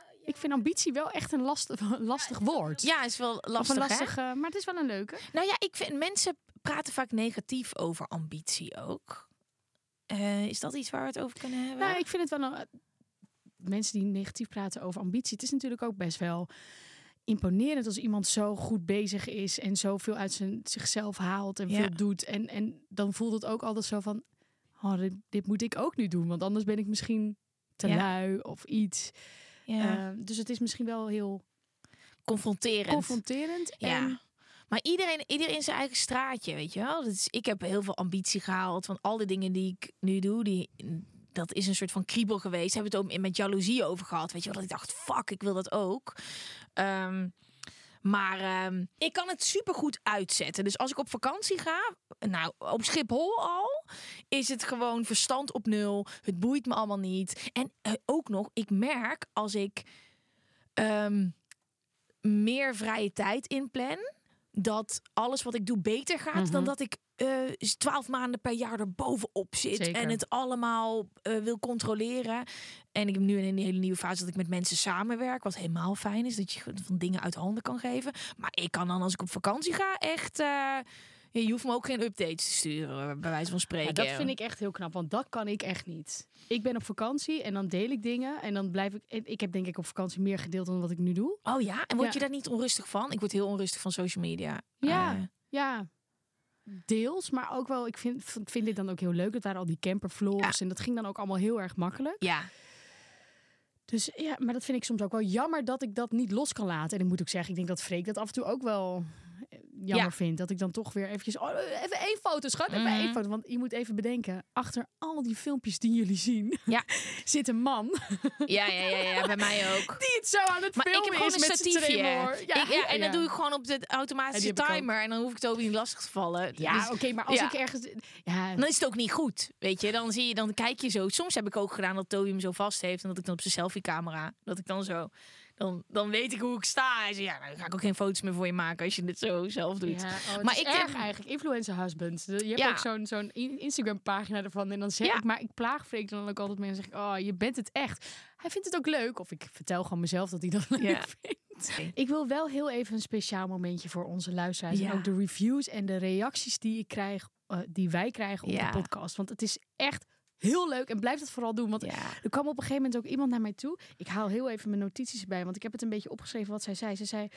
Ik vind ambitie wel echt een lastig, lastig woord. Ja, is wel lastig, hè? lastig, eh, maar het is wel een leuke. Nou ja, ik vind mensen praten vaak negatief over ambitie ook. Eh, is dat iets waar we het over kunnen hebben? Nou, ik vind het wel een, mensen die negatief praten over ambitie. Het is natuurlijk ook best wel imponerend als iemand zo goed bezig is en zoveel uit zijn, zichzelf haalt en Ja. veel doet. En, en dan voelt het ook altijd zo van, oh, dit, dit moet ik ook nu doen, want anders ben ik misschien te Ja. lui of iets. Ja. Eh, dus het is misschien wel heel Confronterend. confronterend. Ja. En Maar iedereen, iedereen zijn eigen straatje, weet je wel. Dat is, ik heb heel veel ambitie gehaald van al die dingen die ik nu doe. Die, dat is een soort van kriebel geweest. Hebben het ook met jaloezie over gehad, weet je wel. Dat ik dacht, fuck, ik wil dat ook. Ehm, maar ehm, ik kan het supergoed uitzetten. Dus als ik op vakantie ga, nou, op Schiphol al, is het gewoon verstand op nul. Het boeit me allemaal niet. En eh, ook nog, ik merk als ik ehm, meer vrije tijd inplan, dat alles wat ik doe beter gaat dan dat ik eh, twaalf maanden per jaar er bovenop zit Zeker. en het allemaal eh, wil controleren. En ik heb nu in een hele nieuwe fase dat ik met mensen samenwerk, wat helemaal fijn is, dat je van dingen uit handen kan geven. Maar ik kan dan als ik op vakantie ga echt, je hoeft me ook geen updates te sturen, bij wijze van spreken. Ja, dat vind ik echt heel knap, want dat kan ik echt niet. Ik ben op vakantie en dan deel ik dingen en dan blijf ik. Ik heb denk ik op vakantie meer gedeeld dan wat ik nu doe. Oh ja, en word Ja. je daar niet onrustig van? Ik word heel onrustig van social media. Ja, Eh, ja. Deels, maar ook wel. Ik vind, vind dit dan ook heel leuk. Het waren al die campervlogs en dat ging dan ook allemaal heel erg makkelijk. ja. Dus ja, maar dat vind ik soms ook wel jammer dat ik dat niet los kan laten. En ik moet ook zeggen, ik denk dat Freek dat af en toe ook wel jammer Ja. vindt. Dat ik dan toch weer eventjes, oh, even één foto, schat, even Mhm. één foto. Want je moet even bedenken, achter al die filmpjes die jullie zien, Ja. zit een man Ja, ja, ja, ja, bij mij ook. die het zo aan het Maar ik filmen heb gewoon is een met statiefje. Ik- Ja, en ja. dan doe ik gewoon op de Ja, automatische ik ook. timer. En dan hoef ik Toby niet lastig te vallen. Ja, Dus- oké, maar als ja. ik ergens... Ja, Dan is het ook niet goed, weet je. Dan zie je, dan kijk je zo. Soms heb ik ook gedaan dat Toby hem zo vast heeft en dat ik dan op zijn selfie-camera, dat ik dan zo, dan, dan weet ik hoe ik sta. En zo, ja, nou, dan ga ik ook geen foto's meer voor je maken als je dit zo zelf doet. Ja, oh, het Maar is ik erg heb- eigenlijk. Influencer husband. Je hebt Ja. ook zo'n zo'n Instagram pagina ervan. En dan zeg Ja. ik, maar ik plaag Freek dan ook altijd mee. En zeg ik, oh, je bent het echt. Hij vindt het ook leuk. Of ik vertel gewoon mezelf dat hij dat leuk Ja. vindt. Ik wil wel heel even een speciaal momentje voor onze luisteraars. Ja. En ook de reviews en de reacties die ik krijg, eh, die wij krijgen op Ja. de podcast. Want het is echt heel leuk. En blijf het vooral doen. Want Ja. er kwam op een gegeven moment ook iemand naar mij toe. Ik haal heel even mijn notities erbij, want ik heb het een beetje opgeschreven wat zij zei. Ze zei,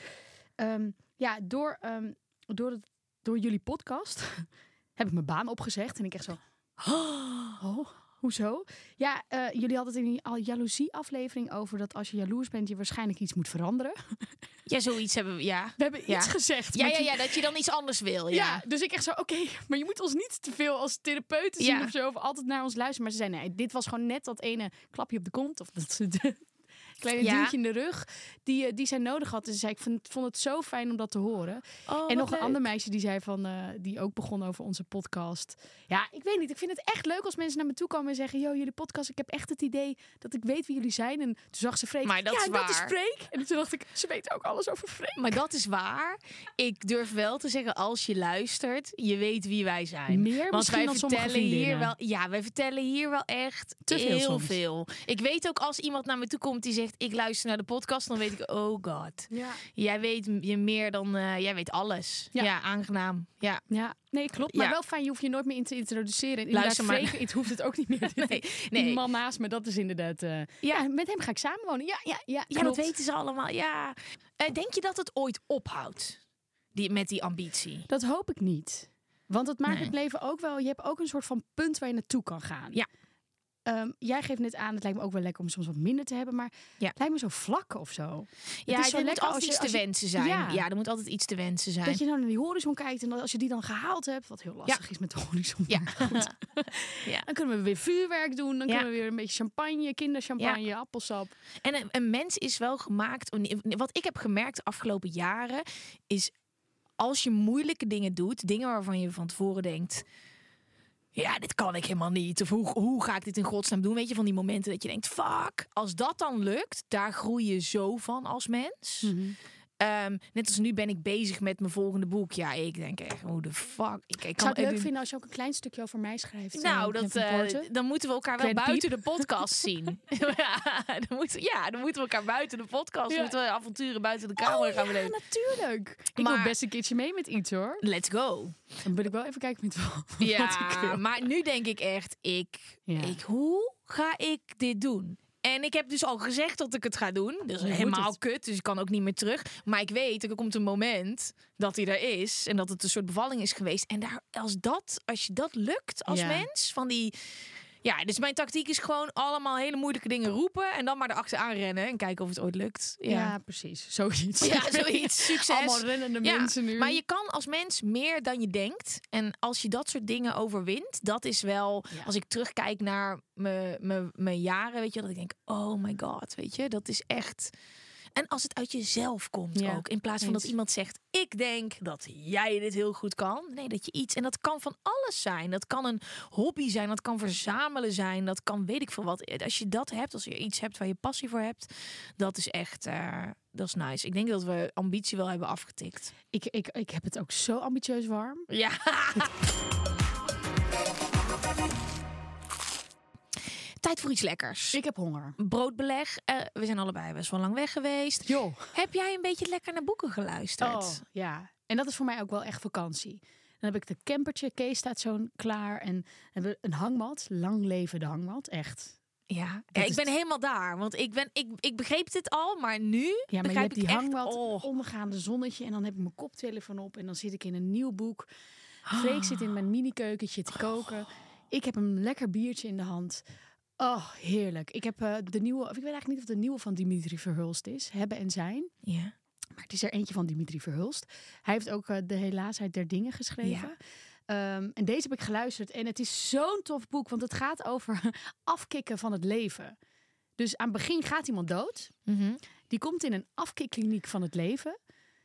ehm, ja, door, ehm, door, het, door jullie podcast heb ik mijn baan opgezegd. En ik echt zo, oh, hoezo? Ja, eh, jullie hadden het in die al jaloezie aflevering over dat als je jaloers bent, je waarschijnlijk iets moet veranderen. Ja, zoiets hebben we, ja. We hebben Ja. iets gezegd. Ja, ja, ja, dat je dan iets anders wil, ja. ja. dus ik echt zo, oké, maar je moet ons niet te veel als therapeuten zien Ja. of zo, of altijd naar ons luisteren. Maar ze zei, nee, dit was gewoon net dat ene klapje op de kont, of dat kleine Ja. duwtje in de rug, die, eh, die zij nodig had. Dus ze zei, ik vond, vond het zo fijn om dat te horen. Oh, en nog een ander meisje die zei van, eh, die ook begon over onze podcast. Ja, ik weet niet, ik vind het echt leuk als mensen naar me toe komen en zeggen, yo, jullie podcast, ik heb echt het idee dat ik weet wie jullie zijn. En toen zag ze Freek, Maar dat ja, is dat is waar. Freek. En toen dacht ik, ze weet ook alles over Freek. Maar dat is waar. Ik durf wel te zeggen, als je luistert, je weet wie wij zijn. Meer Want wij dan sommige vertellen hier wel, ja, wij vertellen hier wel echt Te veel heel soms. veel. Ik weet ook als iemand naar me toe komt die zegt, ik luister naar de podcast, dan weet ik, oh god, Ja. jij weet je meer dan, eh, jij weet alles. Ja. Ja, aangenaam. Ja. Ja, nee, klopt. Maar Ja. wel fijn, je hoeft je nooit meer in te introduceren. En Luister maar. Freek, het hoeft het ook niet meer. Nee, Die nee. man naast me, dat is inderdaad... eh, ja. met hem ga ik samenwonen. Ja, ja, ja, Ja, dat weten ze allemaal. Ja. Eh, denk je dat het ooit ophoudt? Die, met die ambitie? Dat hoop ik niet. Want het maakt Nee. het leven ook wel... Je hebt ook een soort van punt waar je naartoe kan gaan. Ja. Ehm, jij geeft net aan, het lijkt me ook wel lekker om soms wat minder te hebben. Maar Ja. het lijkt me zo vlak of zo. Ja, is zo er moet altijd als je- iets te je- wensen zijn. Ja. Ja. er moet altijd iets te wensen zijn. Dat je dan naar die horizon kijkt en als je die dan gehaald hebt... Wat heel lastig is met de horizon. Ja. goed. Dan kunnen we weer vuurwerk doen. Dan kunnen we weer een beetje champagne, kinderchampagne, appelsap. En een, een mens is wel gemaakt. Wat ik heb gemerkt de afgelopen jaren is als je moeilijke dingen doet, dingen waarvan je van tevoren denkt. Ja, dit kan ik helemaal niet. Of hoe, ga ik dit in godsnaam doen? Weet je, van die momenten dat je denkt, fuck. Als dat dan lukt, daar groei je zo van als mens. Mhm. Ehm, net als nu ben ik bezig met mijn volgende boek. Ja, ik denk echt, hoe de fuck. Ik, ik Ik kan zou het leuk vinden als je ook een klein stukje over mij schrijft. Nou, eh, dat, eh, dan moeten we elkaar wel Kleine buiten de podcast zien. ja, dan moeten, ja, dan moeten we elkaar buiten de podcast, Ja. moeten we avonturen buiten de camera gaan ja, beleven. natuurlijk. Ik wil Maar- best een keertje mee met iets hoor. Let's go. Dan wil ik wel even kijken met wat wat ik Ja, wil. maar nu denk ik echt, ik, Ja. ik, hoe ga ik dit doen? En ik heb dus al gezegd dat ik het ga doen. Je moet helemaal kut, dus ik kan ook niet meer terug. Maar ik weet, er komt een moment dat hij er is. En dat het een soort bevalling is geweest. En daar, als, dat, als je dat lukt als Ja. mens, van die... Ja, dus mijn tactiek is gewoon allemaal hele moeilijke dingen roepen. En dan maar erachteraan rennen en kijken of het ooit lukt. Ja, Ja, precies. Zoiets. Ja, zoiets. Succes. Allemaal rennende Ja, mensen nu. Maar je kan als mens meer dan je denkt. En als je dat soort dingen overwint, dat is wel. Ja. Als ik terugkijk naar mijn jaren, weet je, dat ik denk: oh my god, weet je, dat is echt. En als het uit jezelf komt Ja, ook. In plaats van dat iemand zegt: Ik denk dat jij dit heel goed kan. Nee, dat je iets. En dat kan van alles zijn. Dat kan een hobby zijn. Dat kan verzamelen zijn. Dat kan weet ik veel wat. Als je dat hebt, als je iets hebt waar je passie voor hebt, dat is echt. eh, dat is nice. Ik denk dat we ambitie wel hebben afgetikt. Ik, ik, ik heb het ook zo ambitieus warm. Ja. Tijd voor iets lekkers. Ik heb honger. Broodbeleg. Eh, we zijn allebei best wel lang weg geweest. Jo. Heb jij een beetje lekker naar boeken geluisterd? Oh, ja. En dat is voor mij ook wel echt vakantie. Dan heb ik de campertje. Kees staat zo klaar. En hebben een hangmat. Lang leven de hangmat. Echt. Ja, ik ben het. helemaal daar. Want ik, ben, ik, ik begreep dit al, maar nu Ja, maar je begrijp hebt die hangmat, oh. ondergaande zonnetje. En dan heb ik mijn koptelefoon op. En dan zit ik in een nieuw boek. Freek zit in mijn mini-keukentje te koken. Ik heb een lekker biertje in de hand. Oh, heerlijk. Ik heb eh, de nieuwe... Of ik weet eigenlijk niet of de nieuwe van Dimitri Verhulst is. Hebben en zijn. Ja. Maar het is er eentje van Dimitri Verhulst. Hij heeft ook eh, De Helaasheid der Dingen geschreven. Ehm, en deze heb ik geluisterd. En het is zo'n tof boek. Want het gaat over afkicken van het leven. Dus aan het begin gaat iemand dood. Mhm. Die komt in een afkikkliniek van het leven.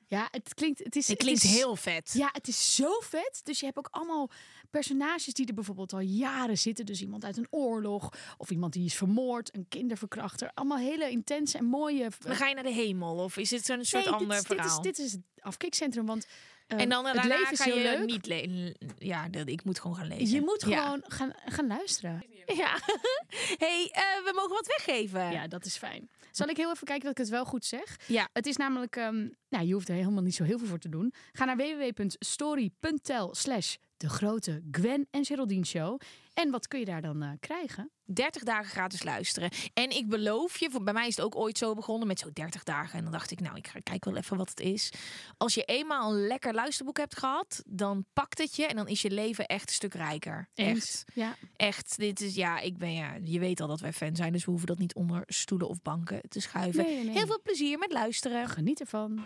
Ja, het klinkt... Het, is, Het klinkt is, heel vet. Ja, het is zo vet. Dus je hebt ook allemaal personages die er bijvoorbeeld al jaren zitten. Dus iemand uit een oorlog. Of iemand die is vermoord. Een kinderverkrachter. Allemaal hele intense en mooie... Dan ga je naar de hemel of is dit zo'n soort Nee, ander dit, is- dit verhaal? is, dit is het afkikcentrum. Want eh, en dan het daarna leven is ga je leuk. niet lezen. Ja, ik moet gewoon gaan lezen. Je moet Ja. gewoon gaan, gaan luisteren. Ja. hey, eh, we mogen wat weggeven. Ja, dat is fijn. Zal ik heel even kijken dat ik het wel goed zeg? Ja. Het is namelijk, ehm, nou, je hoeft er helemaal niet zo heel veel voor te doen. Ga naar www.story.tel slash de grote Gwen en Geraldine show. En wat kun je daar dan eh, krijgen? 30 dagen gratis luisteren. En ik beloof je, voor, bij mij is het ook ooit zo begonnen met zo'n 30 dagen. En dan dacht ik, nou, ik ga kijken wel even wat het is. Als je eenmaal een lekker luisterboek hebt gehad, dan pakt het je en dan is je leven echt een stuk rijker. Echt. Ja. Echt. Dit is, ja, ik ben, ja, je weet al dat wij fan zijn, dus we hoeven dat niet onder stoelen of banken te schuiven. Nee, nee, nee. Heel veel plezier met luisteren. Geniet ervan.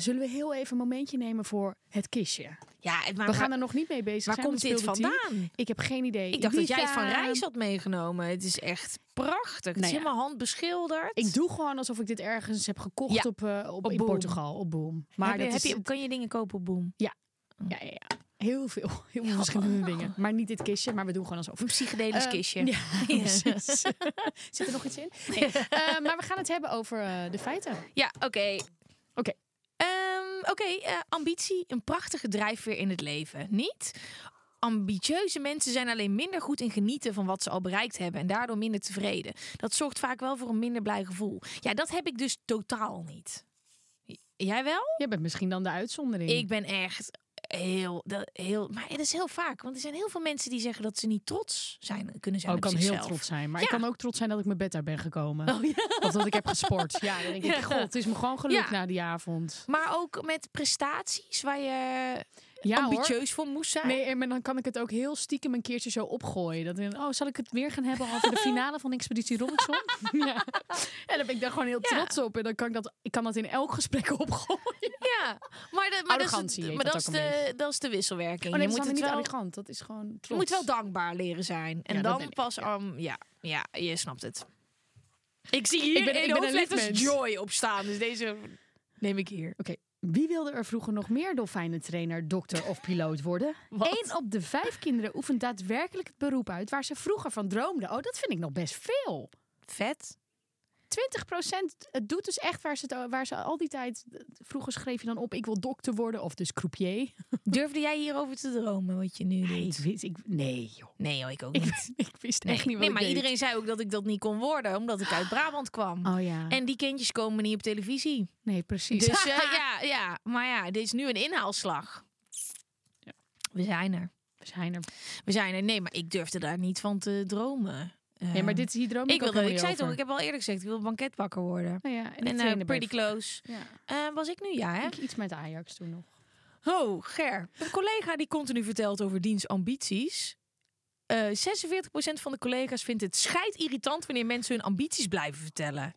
Zullen we heel even een momentje nemen voor het kistje? Ja, maar We gaan er nog niet mee bezig waar zijn. komt dit vandaan? Ik heb geen idee. Ik dacht dat jij het van reis had meegenomen. Het is echt prachtig. Het Nou is ja. helemaal handbeschilderd. Ik doe gewoon alsof ik dit ergens heb gekocht Ja, op, eh, op, op in Boom. Portugal, op Boom. Maar heb je, dat heb is, je, kan je dingen kopen op Boom? ja, ja, ja. Heel veel, heel veel verschillende dingen. Maar niet dit kistje, maar we doen gewoon alsof. Een psychedelisch Eh, kistje. Ja, precies. Zit er nog iets in? Nee. Eh, maar we gaan het hebben over de feiten. Ja, oké. Oké. Ehm, oké, eh, ambitie, een prachtige drijfveer in het leven. Niet? Ambitieuze mensen zijn alleen minder goed in genieten van wat ze al bereikt hebben en daardoor minder tevreden. Dat zorgt vaak wel voor een minder blij gevoel. Ja, dat heb ik dus totaal niet. Jij wel? Jij bent misschien dan de uitzondering. Ik ben echt heel, dat, heel. Maar het is heel vaak, want er zijn heel veel mensen die zeggen dat ze niet trots zijn, kunnen zijn Oh, ik kan heel trots zijn. Maar Ja. ik kan ook trots zijn dat ik mijn bed uit ben gekomen. Oh, ja. Of dat ik heb gesport. Ja, dan denk ik, god, het is me gewoon gelukt na die avond. Maar ook met prestaties waar je Ja, hoor. ambitieus voor moest zijn. Nee, maar dan kan ik het ook heel stiekem een keertje zo opgooien. Dat ik, oh, zal ik het weer gaan hebben over de finale van Expeditie Robinson? ja. En dan ben ik daar gewoon heel trots op. En dan kan ik dat, ik kan dat in elk gesprek opgooien. Ja, maar, de, maar, dat is, maar dat dat, is de, dat is de wisselwerking. Oh, nee, je dat moet is het niet wel, arrogant. Dat is gewoon trots. je moet wel dankbaar leren zijn. En Ja, dan pas, ja. um, ja, ja, je snapt het. Ik zie hier Ik ben- ik ben een joy op staan. Dus deze neem ik hier. Oké, wie wilde er vroeger nog meer dolfijnentrainer, dokter of piloot worden? Eén op de vijf kinderen oefent daadwerkelijk het beroep uit waar ze vroeger van droomden. Oh, dat vind ik nog best veel. Vet. 20% het doet dus echt waar ze, het, waar ze al die tijd... Vroeger schreef je dan op, ik wil dokter worden of dus croupier. Durfde jij hierover te dromen wat je nu Nee, ik doet? wist, ik, nee joh. Nee hoor, ik ook niet. ik wist Nee, echt niet wat nee maar deed. iedereen zei ook dat ik dat niet kon worden, omdat ik uit Brabant kwam. Oh ja, En die kindjes komen niet op televisie. nee precies. Dus eh, ja, ja, maar ja, dit is nu een inhaalslag. Ja. We zijn er. We zijn er. We zijn er. Nee, maar ik durfde daar niet van te dromen. Nee, Eh, maar dit is hier droom ik, wilde, ik zei toch, over. ik heb al eerder gezegd, ik wil banketbakker worden. Nou ja, en, En eh, pretty close. Ja. Eh, was ik nu, ja hè? Ik iets met Ajax toen nog. Oh, Ger. Een collega die continu vertelt over diens ambities. Eh 46% van de collega's vindt het scheidirritant wanneer mensen hun ambities blijven vertellen.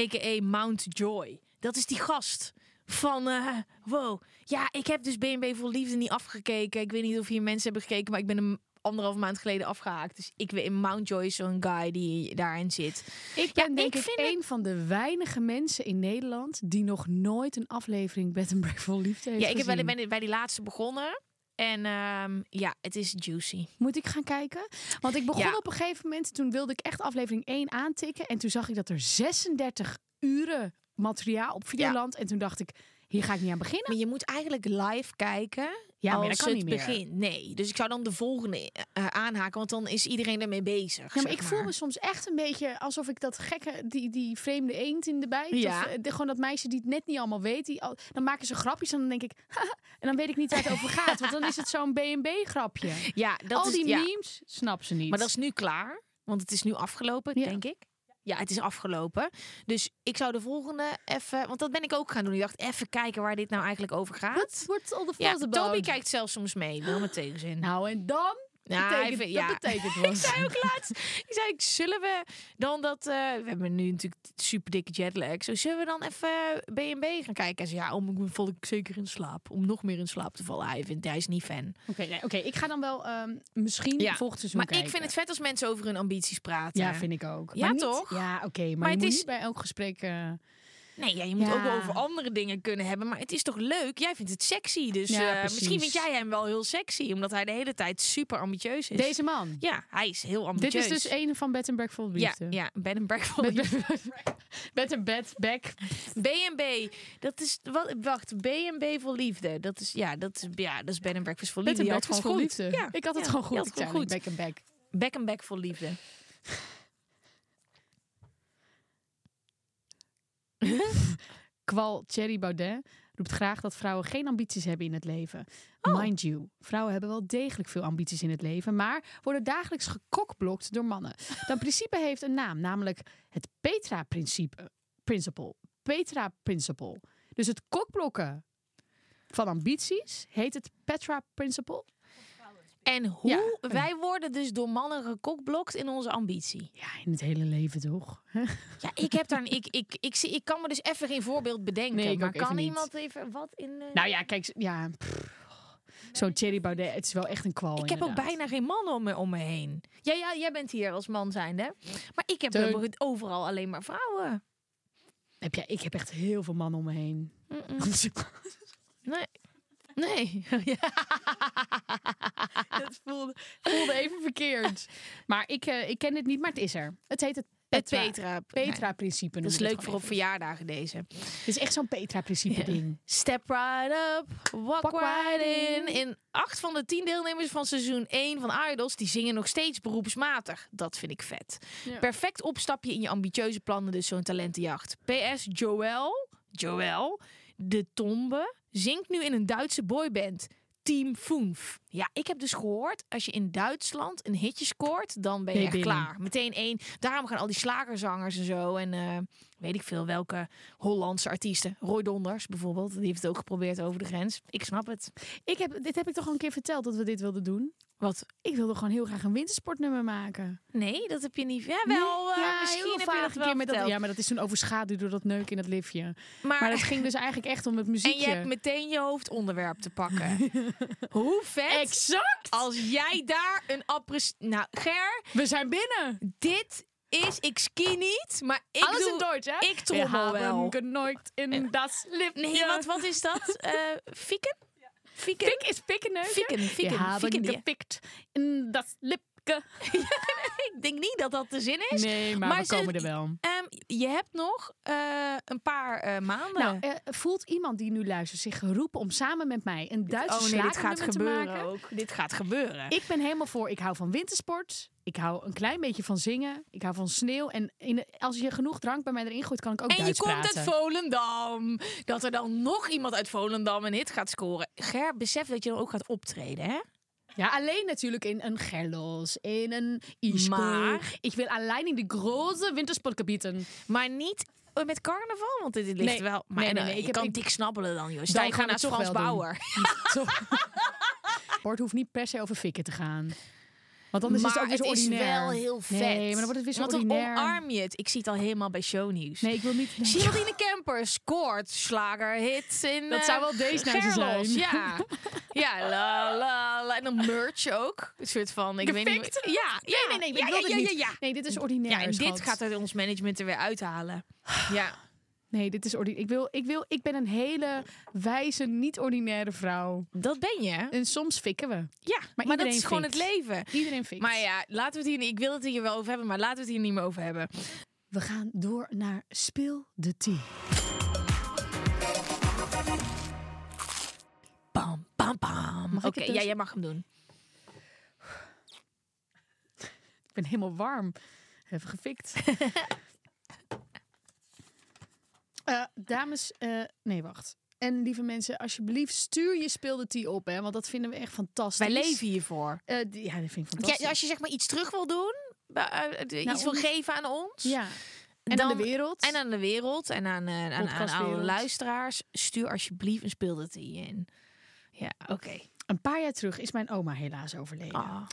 A.k.a. Mount Joy. Dat is die gast van, eh, wow. Ja, ik heb dus BNB Vol Liefde niet afgekeken. Ik weet niet of hier mensen hebben gekeken, maar ik ben hem anderhalf maand geleden afgehaakt. Dus ik weet, Mount Joy is zo'n guy die daarin zit. Ik ben denk ik een van de weinige mensen in Nederland die nog nooit een aflevering Bed and Breakfast vol liefde heeft Ja, ik gezien. bij, bij die laatste begonnen. En ehm, ja, het is juicy. Moet ik gaan kijken? Want ik begon Ja. op een gegeven moment, toen wilde ik echt aflevering 1 aantikken. En toen zag ik dat er 36 uren materiaal op Videoland. En toen dacht ik, hier ga ik niet aan beginnen. Maar je moet eigenlijk live kijken. Ja, maar dat kan het niet meer. begint. Nee, dus ik zou dan de volgende eh, aanhaken, want dan is iedereen ermee bezig. Ja, maar ik voel me soms echt een beetje alsof ik dat gekke, die, die vreemde eend in de bijt. Ja. Of, eh, de- gewoon dat meisje die het net niet allemaal weet. Die al, dan maken ze grapjes en dan denk ik, haha, en dan weet ik niet waar het over gaat. Want dan is het zo'n B&B-grapje. Ja, dat Al is, die ja. memes, snap ze niet. Maar dat is nu klaar, want het is nu afgelopen, Ja. denk ik. Ja, het is afgelopen. Dus ik zou de volgende even, want dat ben ik ook gaan doen. Ik dacht even kijken waar dit nou eigenlijk over gaat. What, what's all the Ja, about? Toby kijkt zelfs soms mee, wel met tegenzin. Nou, en dan Ja, betekent, even- dat betekent Ik wat. zei ook laatst, ik zei, zullen we dan dat, eh, we hebben nu natuurlijk super dikke jetlag, zo zullen we dan even B&B gaan kijken? En zei, ja, om val ik zeker in slaap, om nog meer in slaap te vallen. Hij vindt, hij is niet fan. Oké, nee, oké, ik ga dan wel ehm, misschien Ja, volgend seizoen Maar kijken. ik vind het vet als mensen over hun ambities praten. Ja, vind ik ook. Ja, Maar niet- toch? Ja, oké, maar, Maar het is- niet bij elk gesprek... eh, Nee, ja, je moet Ja. ook wel over andere dingen kunnen hebben. Maar het is toch leuk? Jij vindt het sexy. Dus Ja, eh, misschien vind jij hem wel heel sexy. Omdat hij de hele tijd super ambitieus is. Deze man. Ja, hij is heel Dit ambitieus. is dus een van Bed and Breakfast Ja, Liefde. ja, bed and breakfast. Bed, bed and bed, back. B&B, dat is wat? Wacht, B&B voor liefde. Dat is ja, dat is ja, dat is bed and breakfast voor Bed liefde. and had breakfast voor liefde. Ja, ik had het ja, gewoon goed. had gewoon goed. back and back. Back and back voor liefde. Kwal Thierry Baudet roept graag dat vrouwen geen ambities hebben in het leven. Oh. Mind you, vrouwen hebben wel degelijk veel ambities in het leven, maar worden dagelijks gekokblokt door mannen. Dat principe heeft een naam, namelijk het Petra-principe. Principle. Petra-principle. Dus het kokblokken van ambities heet het Petra-principle. En hoe Ja. wij worden dus door mannen gekokblokt in onze ambitie. Ja, in het hele leven toch? Ja, ik heb daar ik ik ik zie ik kan me dus even geen voorbeeld bedenken. Nee, ik maar even kan niet. iemand even wat in eh, Nou ja, kijk, ja. Zo'n Thierry Baudet, het is wel echt een kwal. Ik heb ook bijna geen mannen om me, om me heen. Ja, ja, jij bent hier als man zijnde. Maar ik heb Teun. overal alleen maar vrouwen. Heb jij, ik heb echt heel veel mannen om me heen. Nee. Nee. Ja. Het voelde, voelde even verkeerd. Maar ik, eh, ik ken dit niet, maar het is er. Het heet het Het Petra. Petra. Petra-principe. Dat is leuk voor op verjaardagen deze. Het is echt zo'n Petra-principe ding. Step right up, walk, Walk right right in. In acht van de tien deelnemers van seizoen 1 van Idols... die zingen nog steeds beroepsmatig. Dat vind ik vet. Ja. Perfect opstapje in je ambitieuze plannen, dus zo'n talentenjacht. PS, Joël, Joël, de Tombe, zingt nu in een Duitse boyband. Team Foenf. Ja, ik heb dus gehoord, als je in Duitsland een hitje scoort, dan ben je echt binnen. klaar. Meteen één. Daarom gaan al die slagerzangers en zo. En eh, weet ik veel welke Hollandse artiesten. Roy Donders bijvoorbeeld, die heeft het ook geprobeerd over de grens. Ik snap het. Ik heb, dit heb ik toch al een keer verteld dat we dit wilden doen. Wat? Ik wilde gewoon heel graag een wintersportnummer maken. Nee, dat heb je niet. Ja, wel. eh, ja, misschien heb je dat wel keer met dat. Ja, maar dat is toen overschaduwd door dat neuk in dat liftje. Maar, Maar het ging dus eigenlijk echt om het en muziekje. je hebt meteen je hoofdonderwerp te pakken. Hoe vet Exact! als jij daar een appres... Nou, Ger, We zijn binnen! dit is... Ik ski niet, maar ik Alles doe... in Duits, hè? Ik trommel wel. geneukt in das liftje. Nee, wat, wat is dat? Eh fieken? Fieken? Pik is pikken neuken. Fikken, fikken, We hebben fikken, ja. gepikt in das lipke. Ik denk niet dat dat de zin is. Nee, maar, Maar we ze- komen er wel. Ehm, je hebt nog eh, een paar eh, maanden. Nou, eh, voelt iemand die nu luistert zich geroepen om samen met mij een Duitse oh nee, dit gaat te gebeuren maken? ook. Dit gaat gebeuren. Ik ben helemaal voor. Ik hou van wintersport. Ik hou een klein beetje van zingen. Ik hou van sneeuw. En in, als je genoeg drank bij mij erin gooit, kan ik ook En je Duits komt praten. uit Volendam. Dat er dan nog iemand uit Volendam een hit gaat scoren. Ger, besef dat je dan ook gaat optreden, hè? Ja, alleen natuurlijk in een Gerlos, in een Isco. Maar- Ik wil alleen in de grote wintersportgebieden. Maar niet eh, met carnaval, want dit ligt Nee. wel. Maar Nee, nee, eh, nee, je ik heb- kan ik- dik snabbelen dan, joh. Je gaan het toch Frans. Bauer. Sport hoeft niet per se over fikken te gaan. Want anders is het maar ook weer zo het is wel heel vet. Nee, maar dan wordt het weer zo Want dan ordinair. omarm je het. Ik zie het al helemaal bij shownieuws. Nee, ik wil niet... nee. Geraldine Kemper scoort slagerhits in Dat eh, zou wel deze night Gerlos, zijn. Ja, ja la, la, la. En dan merch ook. Een soort van, ik weet niet... Ja, ja, Nee, nee, nee, ik ja, ja, ja, ja, ja. Nee, dit is ordinair, Ja, en schat. dit gaat er ons management er weer uithalen. Ja. Nee, dit is ordinair. Ik, wil, ik, wil, ik ben een hele wijze, niet-ordinaire vrouw. Dat ben je. En soms fikken we. Ja, maar, dat iedereen is gewoon het leven. Iedereen fikt. Maar ja, laten we het hier niet... Ik wil het hier wel over hebben, maar laten we het hier niet meer over hebben. We gaan door naar Speel de Tea. Bam, bam, bam. Oké, ja, dus? jij mag hem doen. Ik ben helemaal warm. Even gefikt. Eh, dames, eh, nee, wacht. En lieve mensen, alsjeblieft, stuur je Speel de Tea op, hè, want dat vinden we echt fantastisch. Wij leven hiervoor. Eh, die- ja, dat vind ik fantastisch. Ja, als je zeg maar iets terug wil doen, Naar iets wil ons? geven aan ons. Ja. En aan de wereld. En aan de wereld en aan, aan, luisteraars. Stuur alsjeblieft een speeldet in. Ja, oké. Een paar jaar terug is mijn oma helaas overleden. Ah.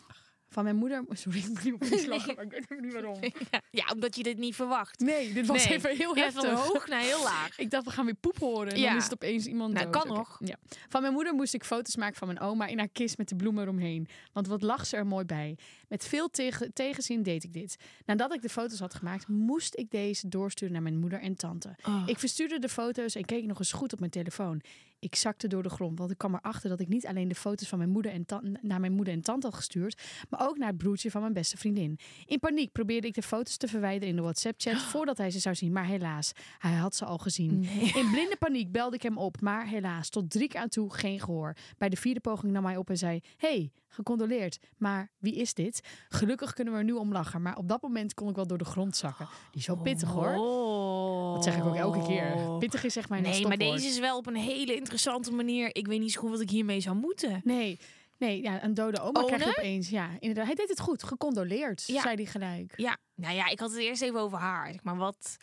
Van mijn moeder... Sorry, ik moet niet op iets lachen, maar ik weet ook niet waarom. Ja, ja, omdat je dit niet verwacht. Nee, dit was Nee. even heel Ja, heftig. van hoog naar heel laag. Ik dacht, we gaan weer poep horen. En Ja. dan is het opeens iemand Nou, dood. kan nog. Ja. Van mijn moeder moest ik foto's maken van mijn oma in haar kist met de bloemen eromheen. Want wat lag ze er mooi bij. Met veel tegen, tegenzin deed ik dit. Nadat ik de foto's had gemaakt, moest ik deze doorsturen naar mijn moeder en tante. Oh. Ik verstuurde de foto's en keek nog eens goed op mijn telefoon. Ik zakte door de grond, want ik kwam erachter dat ik niet alleen de foto's van mijn moeder en naar mijn moeder en tante had gestuurd, maar ook naar het broertje van mijn beste vriendin. In paniek probeerde ik de foto's te verwijderen in de WhatsApp-chat voordat hij ze zou zien, maar helaas, hij had ze al gezien. In blinde paniek belde ik hem op, maar helaas, tot drie keer aan toe geen gehoor. Bij de vierde poging nam hij op en zei: Hey, gecondoleerd, maar wie is dit? Gelukkig kunnen we er nu om lachen, maar op dat moment kon ik wel door de grond zakken. Die is wel pittig hoor. Oh. Dat zeg ik ook elke keer. Pittig is zeg maar Nee, maar deze is wel op een hele interessante manier. Ik weet niet zo goed wat ik hiermee zou moeten. Nee, nee ja, een dode oma krijg je Ownen? opeens. Ja, inderdaad. Hij deed het goed. Gecondoleerd, Ja. zei hij gelijk. Ja, nou ja, ik had het eerst even over haar. Zeg maar wat.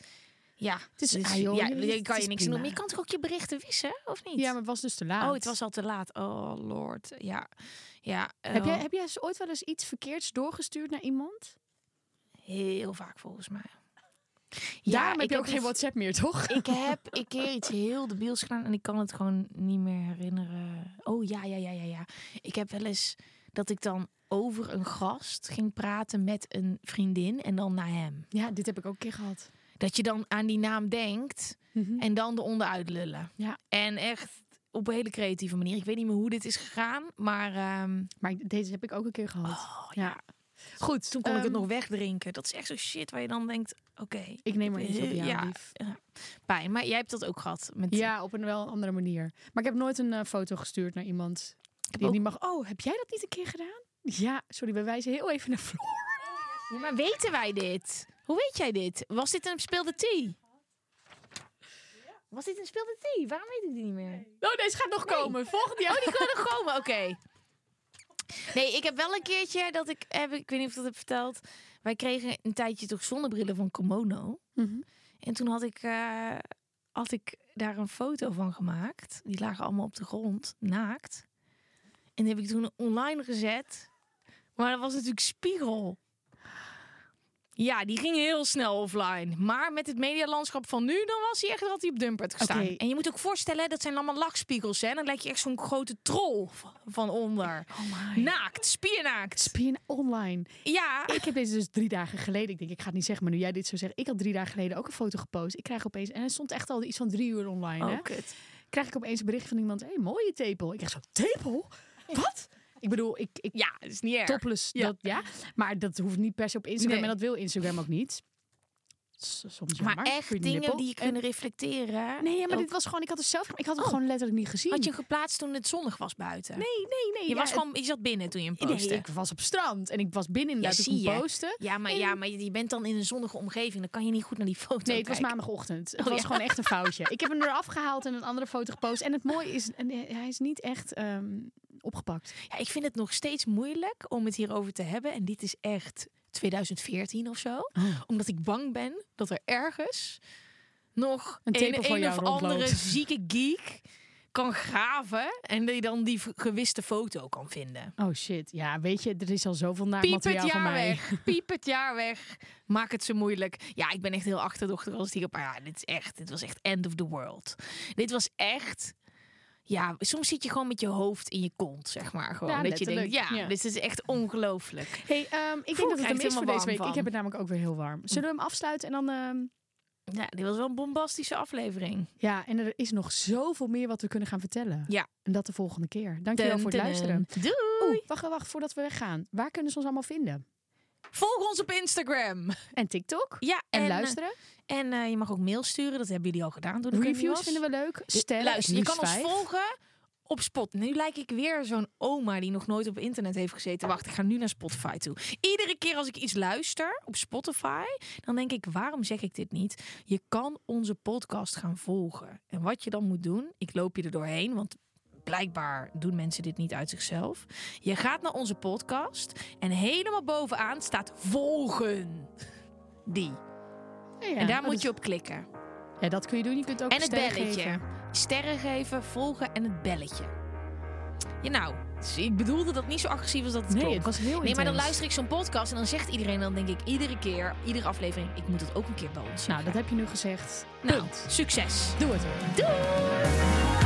Ja, Het is- dus, ah, joh, ja, je- kan je niks doen. Maar je kan toch ook je berichten wissen, of niet? Ja, maar het was dus te laat. Oh, het was al te laat. Oh, lord. Ja. ja Heb jij, oh, heb jij ooit wel eens iets verkeerds doorgestuurd naar iemand? Heel vaak volgens mij. Daarom heb ik je ook geen een- WhatsApp meer, toch? Ik heb een keer iets heel debiels gedaan en ik kan het gewoon niet meer herinneren. Oh ja, ja, ja, ja, ja. Ik heb wel eens dat ik dan over een gast ging praten met een vriendin en dan naar hem. Ja, dit heb ik ook een keer gehad. Dat je dan aan die naam denkt Mhm. en dan eronder uitlullen. Ja. En echt op een hele creatieve manier. Ik weet niet meer hoe dit is gegaan, maar ehm, Maar deze heb ik ook een keer gehad. oh, ja. Goed, toen kon ik het ehm, nog wegdrinken. Dat is echt zo shit waar je dan denkt, oké, Ik neem er iets op jou, Ja. lief. pijn. Maar jij hebt dat ook gehad. Met, Ja, op een wel een andere manier. Maar ik heb nooit een eh, foto gestuurd naar iemand die ook- niet mag. Oh, heb jij dat niet een keer gedaan? Ja, sorry, we wijzen heel even naar Floor. Ja, maar weten wij dit? Hoe weet jij dit? Was dit een speelde tea? Was dit een speelde tea? Waarom weet ik die niet meer? Oh, deze gaat nog komen. Volgende jaar. Oh, die kan er komen. Oké. Nee, ik heb wel een keertje dat ik heb, ik weet niet of ik dat heb verteld. Wij kregen een tijdje toch zonnebrillen van Komono. Mhm. En toen had ik, eh, had ik daar een foto van gemaakt. Die lagen allemaal op de grond, naakt. En die heb ik toen online gezet. Maar dat was natuurlijk spiegel. Ja, die ging heel snel offline. Maar met het medialandschap van nu, dan was hij echt dat hij op Dumpert gestaan. En je moet ook voorstellen, dat zijn allemaal lachspiegels. Hè? Dan lijkt je echt zo'n grote troll van onder. Oh. Naakt, spiernaakt. Spin online. Ja. Ik heb deze dus drie dagen geleden. Ik denk, ik ga het niet zeggen, maar nu jij dit zo zegt. Ik had drie dagen geleden ook een foto gepost. Ik krijg opeens, en hij stond echt al iets van drie uur online. hè? Oh, kut. Krijg ik opeens een bericht van iemand. Hé, hey, mooie tepel. Ik krijg zo, tepel? Wat? Ik bedoel, ik, ik Ja, dat is niet erg. topless, Ja. dat, ja. Maar dat hoeft niet per se op Instagram. Nee. En dat wil Instagram ook niet. Soms jammer. Maar echt dingen nippel. die je kunnen reflecteren. Nee, ja, maar Ook- dit was gewoon, ik had het zelf, ik had hem Oh. gewoon letterlijk niet gezien. Had je geplaatst toen het zonnig was buiten? Nee, nee, nee. Je, ja, was gewoon, je zat binnen toen je hem Nee, postte. ik was op strand en ik was binnen ja, inderdaad zie toen je. Ja, maar, ja, maar je bent dan in een zonnige omgeving. Dan kan je niet goed naar die foto Nee, het was maandagochtend. Het Oh, was ja. gewoon echt een foutje. Ik heb hem eraf gehaald en een andere foto gepost. En het mooie is, eh, hij is niet echt ehm, opgepakt. Ja, ik vind het nog steeds moeilijk om het hierover te hebben. En dit is echt 2014 of zo. Oh. Omdat ik bang ben dat er ergens nog Een een, een of andere zieke geek kan graven. En je dan die gewiste foto kan vinden. Oh shit. Ja, weet je, er is al zoveel naar Piep het jaar weg. Piep het jaar weg. Maak het zo moeilijk. Ja, ik ben echt heel achterdochtig als hierop. Maar ja, dit is echt. Dit was echt end of the world. Dit was echt. Ja, soms zit je gewoon met je hoofd in je kont, zeg maar. Gewoon. Ja, dat je denkt, ja, Ja. dit is echt ongelooflijk. Hey, ehm, ik denk dat het hem is voor deze week. Ik heb het namelijk ook weer heel warm. Zullen we hem afsluiten en dan... ehm, Ja, dit was wel een bombastische aflevering. Ja, en er is nog zoveel meer wat we kunnen gaan vertellen. Ja. En dat de volgende keer. Dankjewel voor het luisteren. Doei. Oeh, wacht, wacht, voordat we weggaan. Waar kunnen ze ons allemaal vinden? Volg ons op Instagram. En TikTok? Ja, En, en, luisteren? En eh, je mag ook mail sturen. Dat hebben jullie al gedaan. Doe de Reviews vinden we leuk. Sterren, Luister, je kan ons volgen op Spot. Nu lijk ik weer zo'n oma die nog nooit op internet heeft gezeten. Wacht, ik ga nu naar Spotify toe. Iedere keer als ik iets luister op Spotify, dan denk ik, waarom zeg ik dit niet? Je kan onze podcast gaan volgen. En wat je dan moet doen, ik loop je er doorheen, want blijkbaar doen mensen dit niet uit zichzelf. Je gaat naar onze podcast en helemaal bovenaan staat volgen. Die. Ja, ja, en daar moet is- je op klikken. Ja, dat kun je doen. Je kunt ook En het belletje. geven. Sterren geven, volgen en het belletje. Ja, nou, dus ik bedoelde dat niet zo agressief als dat het Nee, klonk. het was heel Nee, maar dan luister ik zo'n podcast en dan zegt iedereen, dan denk ik iedere keer, iedere aflevering, ik moet het ook een keer bij ons Nou, dat heb je nu gezegd. Nou, Punt. succes. Doe het hoor.